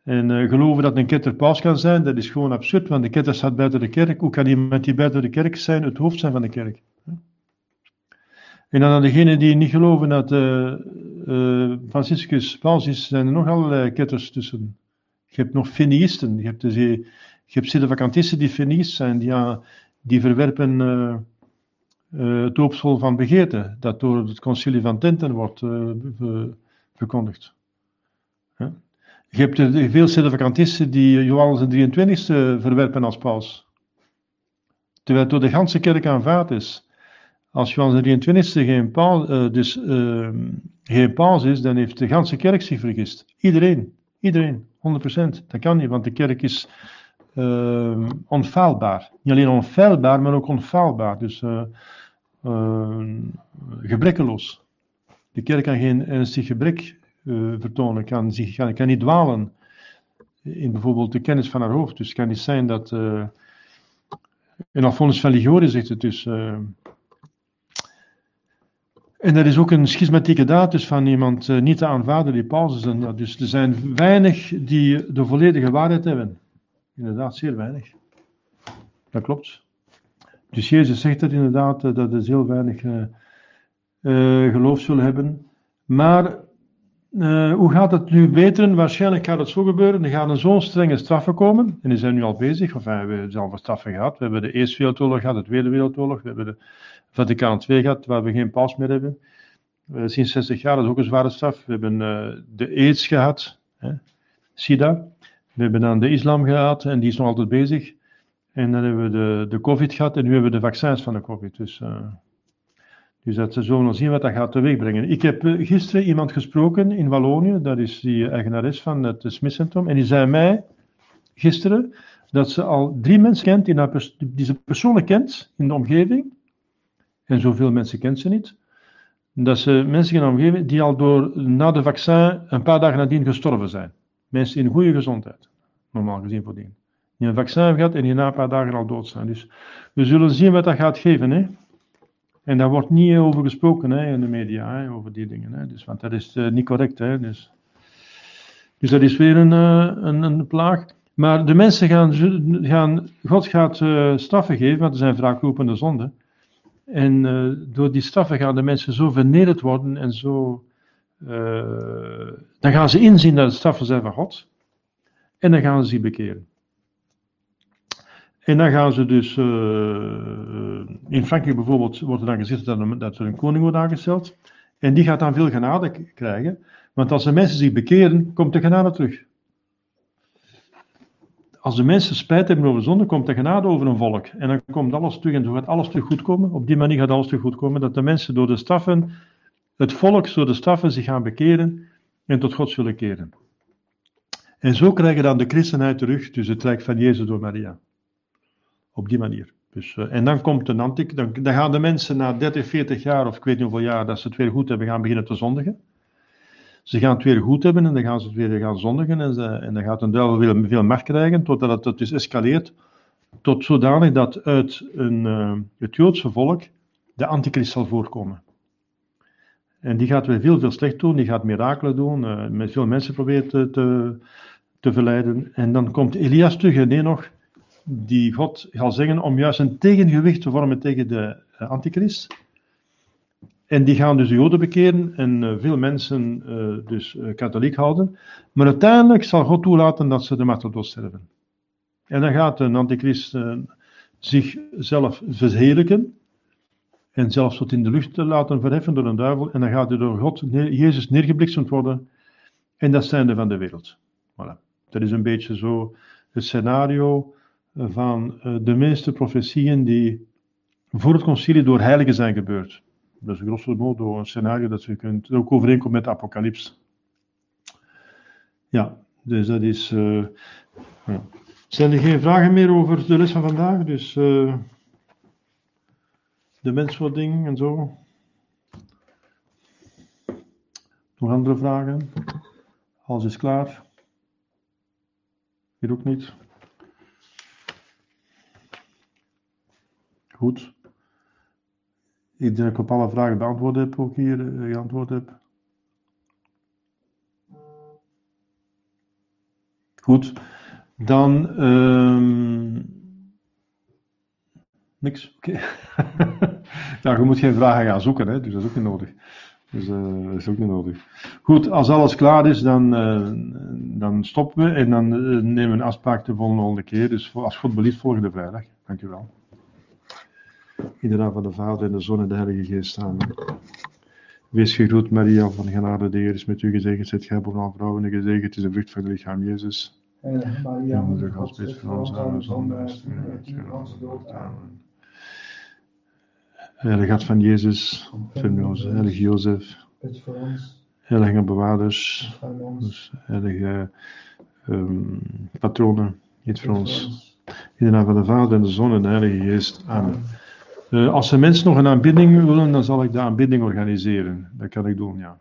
En uh, geloven dat een ketter paus kan zijn, dat is gewoon absurd, want de ketter staat buiten de kerk. Hoe kan iemand die buiten de kerk zijn, het hoofd zijn van de kerk? En dan aan degenen die niet geloven dat uh, uh, Franciscus paus is, zijn er nog allerlei ketters tussen. Je hebt nog feniïsten, je hebt, dus, je hebt die feniïst zijn, die, die verwerpen het doopsel van begeerte, dat door het concilie van Tenten wordt verkondigd. Je hebt veel sedevacantisten die Johannes de 23e verwerpen als paus. Terwijl het door de ganse kerk aanvaard is. Als Johannes de 23e geen paus, uh, dus, uh, geen paus is, dan heeft de ganse kerk zich vergist. Iedereen. Iedereen. 100%. Dat kan niet, want de kerk is uh, onfaalbaar. Niet alleen onfeilbaar, maar ook onfaalbaar. Dus gebrekkeloos. De kerk kan geen ernstig gebrek vertonen, kan, zich, kan, kan niet dwalen in bijvoorbeeld de kennis van haar hoofd. Dus het kan niet zijn dat. En Alphonsus van Ligori zegt het dus. En dat is ook een schismatieke daad dus van iemand uh, niet te aanvaarden die pauzes. En, dus er zijn weinig die de volledige waarheid hebben. Inderdaad, zeer weinig. Dat klopt. Dus Jezus zegt dat inderdaad, uh, dat er heel weinig uh, geloof zullen hebben. Maar uh, hoe gaat het nu beteren? Waarschijnlijk gaat het zo gebeuren. Er gaan zo'n strenge straffen komen. En die zijn nu al bezig. Of, we hebben zelf straffen gehad. We hebben de Eerste Wereldoorlog gehad, de Tweede Wereldoorlog. We hebben de Vaticaan II gehad, waar we geen paus meer hebben. Sinds 60 jaar, dat is ook een zware straf. We hebben uh, de AIDS gehad, hè, SIDA. We hebben dan de islam gehad en die is nog altijd bezig. En dan hebben we de, de COVID gehad en nu hebben we de vaccins van de COVID. Dus dus dat ze zullen zien wat dat gaat teweegbrengen. Ik heb eh, gisteren iemand gesproken in Wallonië, dat is die eigenares van het Smith-centrum, en die zei mij gisteren dat ze al drie mensen kent die, haar die ze persoonlijk kent in de omgeving, en zoveel mensen kent ze niet, dat ze mensen in de omgeving die al door, na de vaccin een paar dagen nadien gestorven zijn. Mensen in goede gezondheid, normaal gezien voordien. Die een vaccin hebben gehad en die na een paar dagen al dood zijn. Dus we zullen zien wat dat gaat geven. Hè? En daar wordt niet over gesproken hè, in de media, over die dingen. Hè. Dus, want dat is uh, niet correct. Hè, dus. dus dat is weer een, uh, een, een, plaag. Maar de mensen gaan, gaan God gaat uh, straffen geven, want er zijn vaak roepende zonden. En door die straffen gaan de mensen zo vernederd worden en zo. dan gaan ze inzien dat het straffen zijn van God. En dan gaan ze zich bekeren. En dan gaan ze dus, uh, in Frankrijk bijvoorbeeld, wordt er dan gezegd dat, er een koning wordt aangesteld. En die gaat dan veel genade krijgen. Want als de mensen zich bekeren, komt de genade terug. Als de mensen spijt hebben over zonde, komt de genade over een volk. En dan komt alles terug en zo gaat alles terug goed komen. Op die manier gaat alles terug goed komen. Dat de mensen door de straffen, het volk door de straffen zich gaan bekeren en tot God zullen keren. En zo krijgen dan de christenheid terug, dus het rijk van Jezus door Maria. Op die manier. Dus, uh, en dan komt een antik, dan, dan, gaan de mensen na 30, 40 jaar, of ik weet niet hoeveel jaar, dat ze het weer goed hebben, gaan beginnen te zondigen. Ze gaan het weer goed hebben en dan gaan ze het weer gaan zondigen en, ze, en dan gaat een duivel veel, veel macht krijgen, totdat het, het dus escaleert, tot zodanig dat uit een, uh, het Joodse volk de antichrist zal voorkomen. En die gaat weer veel, veel slecht doen, die gaat mirakelen doen, uh, met veel mensen proberen te, te, te verleiden. En dan komt Elias terug en nee nog die God zal zeggen om juist een tegengewicht te vormen tegen de uh, antichrist. En die gaan dus de Joden bekeren en eh, veel mensen eh, dus eh, katholiek houden. Maar uiteindelijk zal God toelaten dat ze de marteldood sterven. En dan gaat een antichrist eh, zichzelf verheerlijken. En zelfs tot in de lucht laten verheffen door een duivel. En dan gaat hij door God, Jezus, neergebliksemd worden. En dat het einde van de wereld. Voilà. Dat is een beetje zo het scenario van eh, de meeste profetieën die voor het concilie door heiligen zijn gebeurd. Dat is grosso modo een scenario dat je kunt ook overeenkomt met de apocalyps. Ja, dus dat is. eh. Zijn er geen vragen meer over de les van vandaag? Dus eh, de menswording en zo. Nog andere vragen? Alles is klaar. Hier ook niet. Goed. Ik denk dat ik op alle vragen beantwoord heb, ook hier eh, geantwoord heb. Goed. Dan. ehm niks. Oké. ja, je moet geen vragen gaan zoeken, hè, dus dat is ook niet nodig. Dus eh, dat is ook niet nodig. Goed, als alles klaar is, dan, eh, dan stoppen we en dan nemen we een afspraak de volgende keer. Dus als God belieft, volgende vrijdag. Dank u wel. In de naam van de Vader en de Zoon en de Heilige Geest. Amen. Wees gegroet, Maria, van genade, de Heer is met u gezegend. Zet gij boven alle vrouwen en gezegend is de vrucht van het lichaam, Jezus. Heilige Maria, moeder Gods, bid voor ons arme zondaars, nu en onze dood. Amen. Heilige Hart van Jezus, ons. Heilige Jozef, Bid voor ons, heilige bewaarders, dus heilige ehm, patronen, niet voor ons. In de naam van de Vader en de Zoon en de Heilige Geest. Amen. Eh, als er mensen nog een aanbidding willen, dan zal ik de aanbidding organiseren. Dat kan ik doen, ja.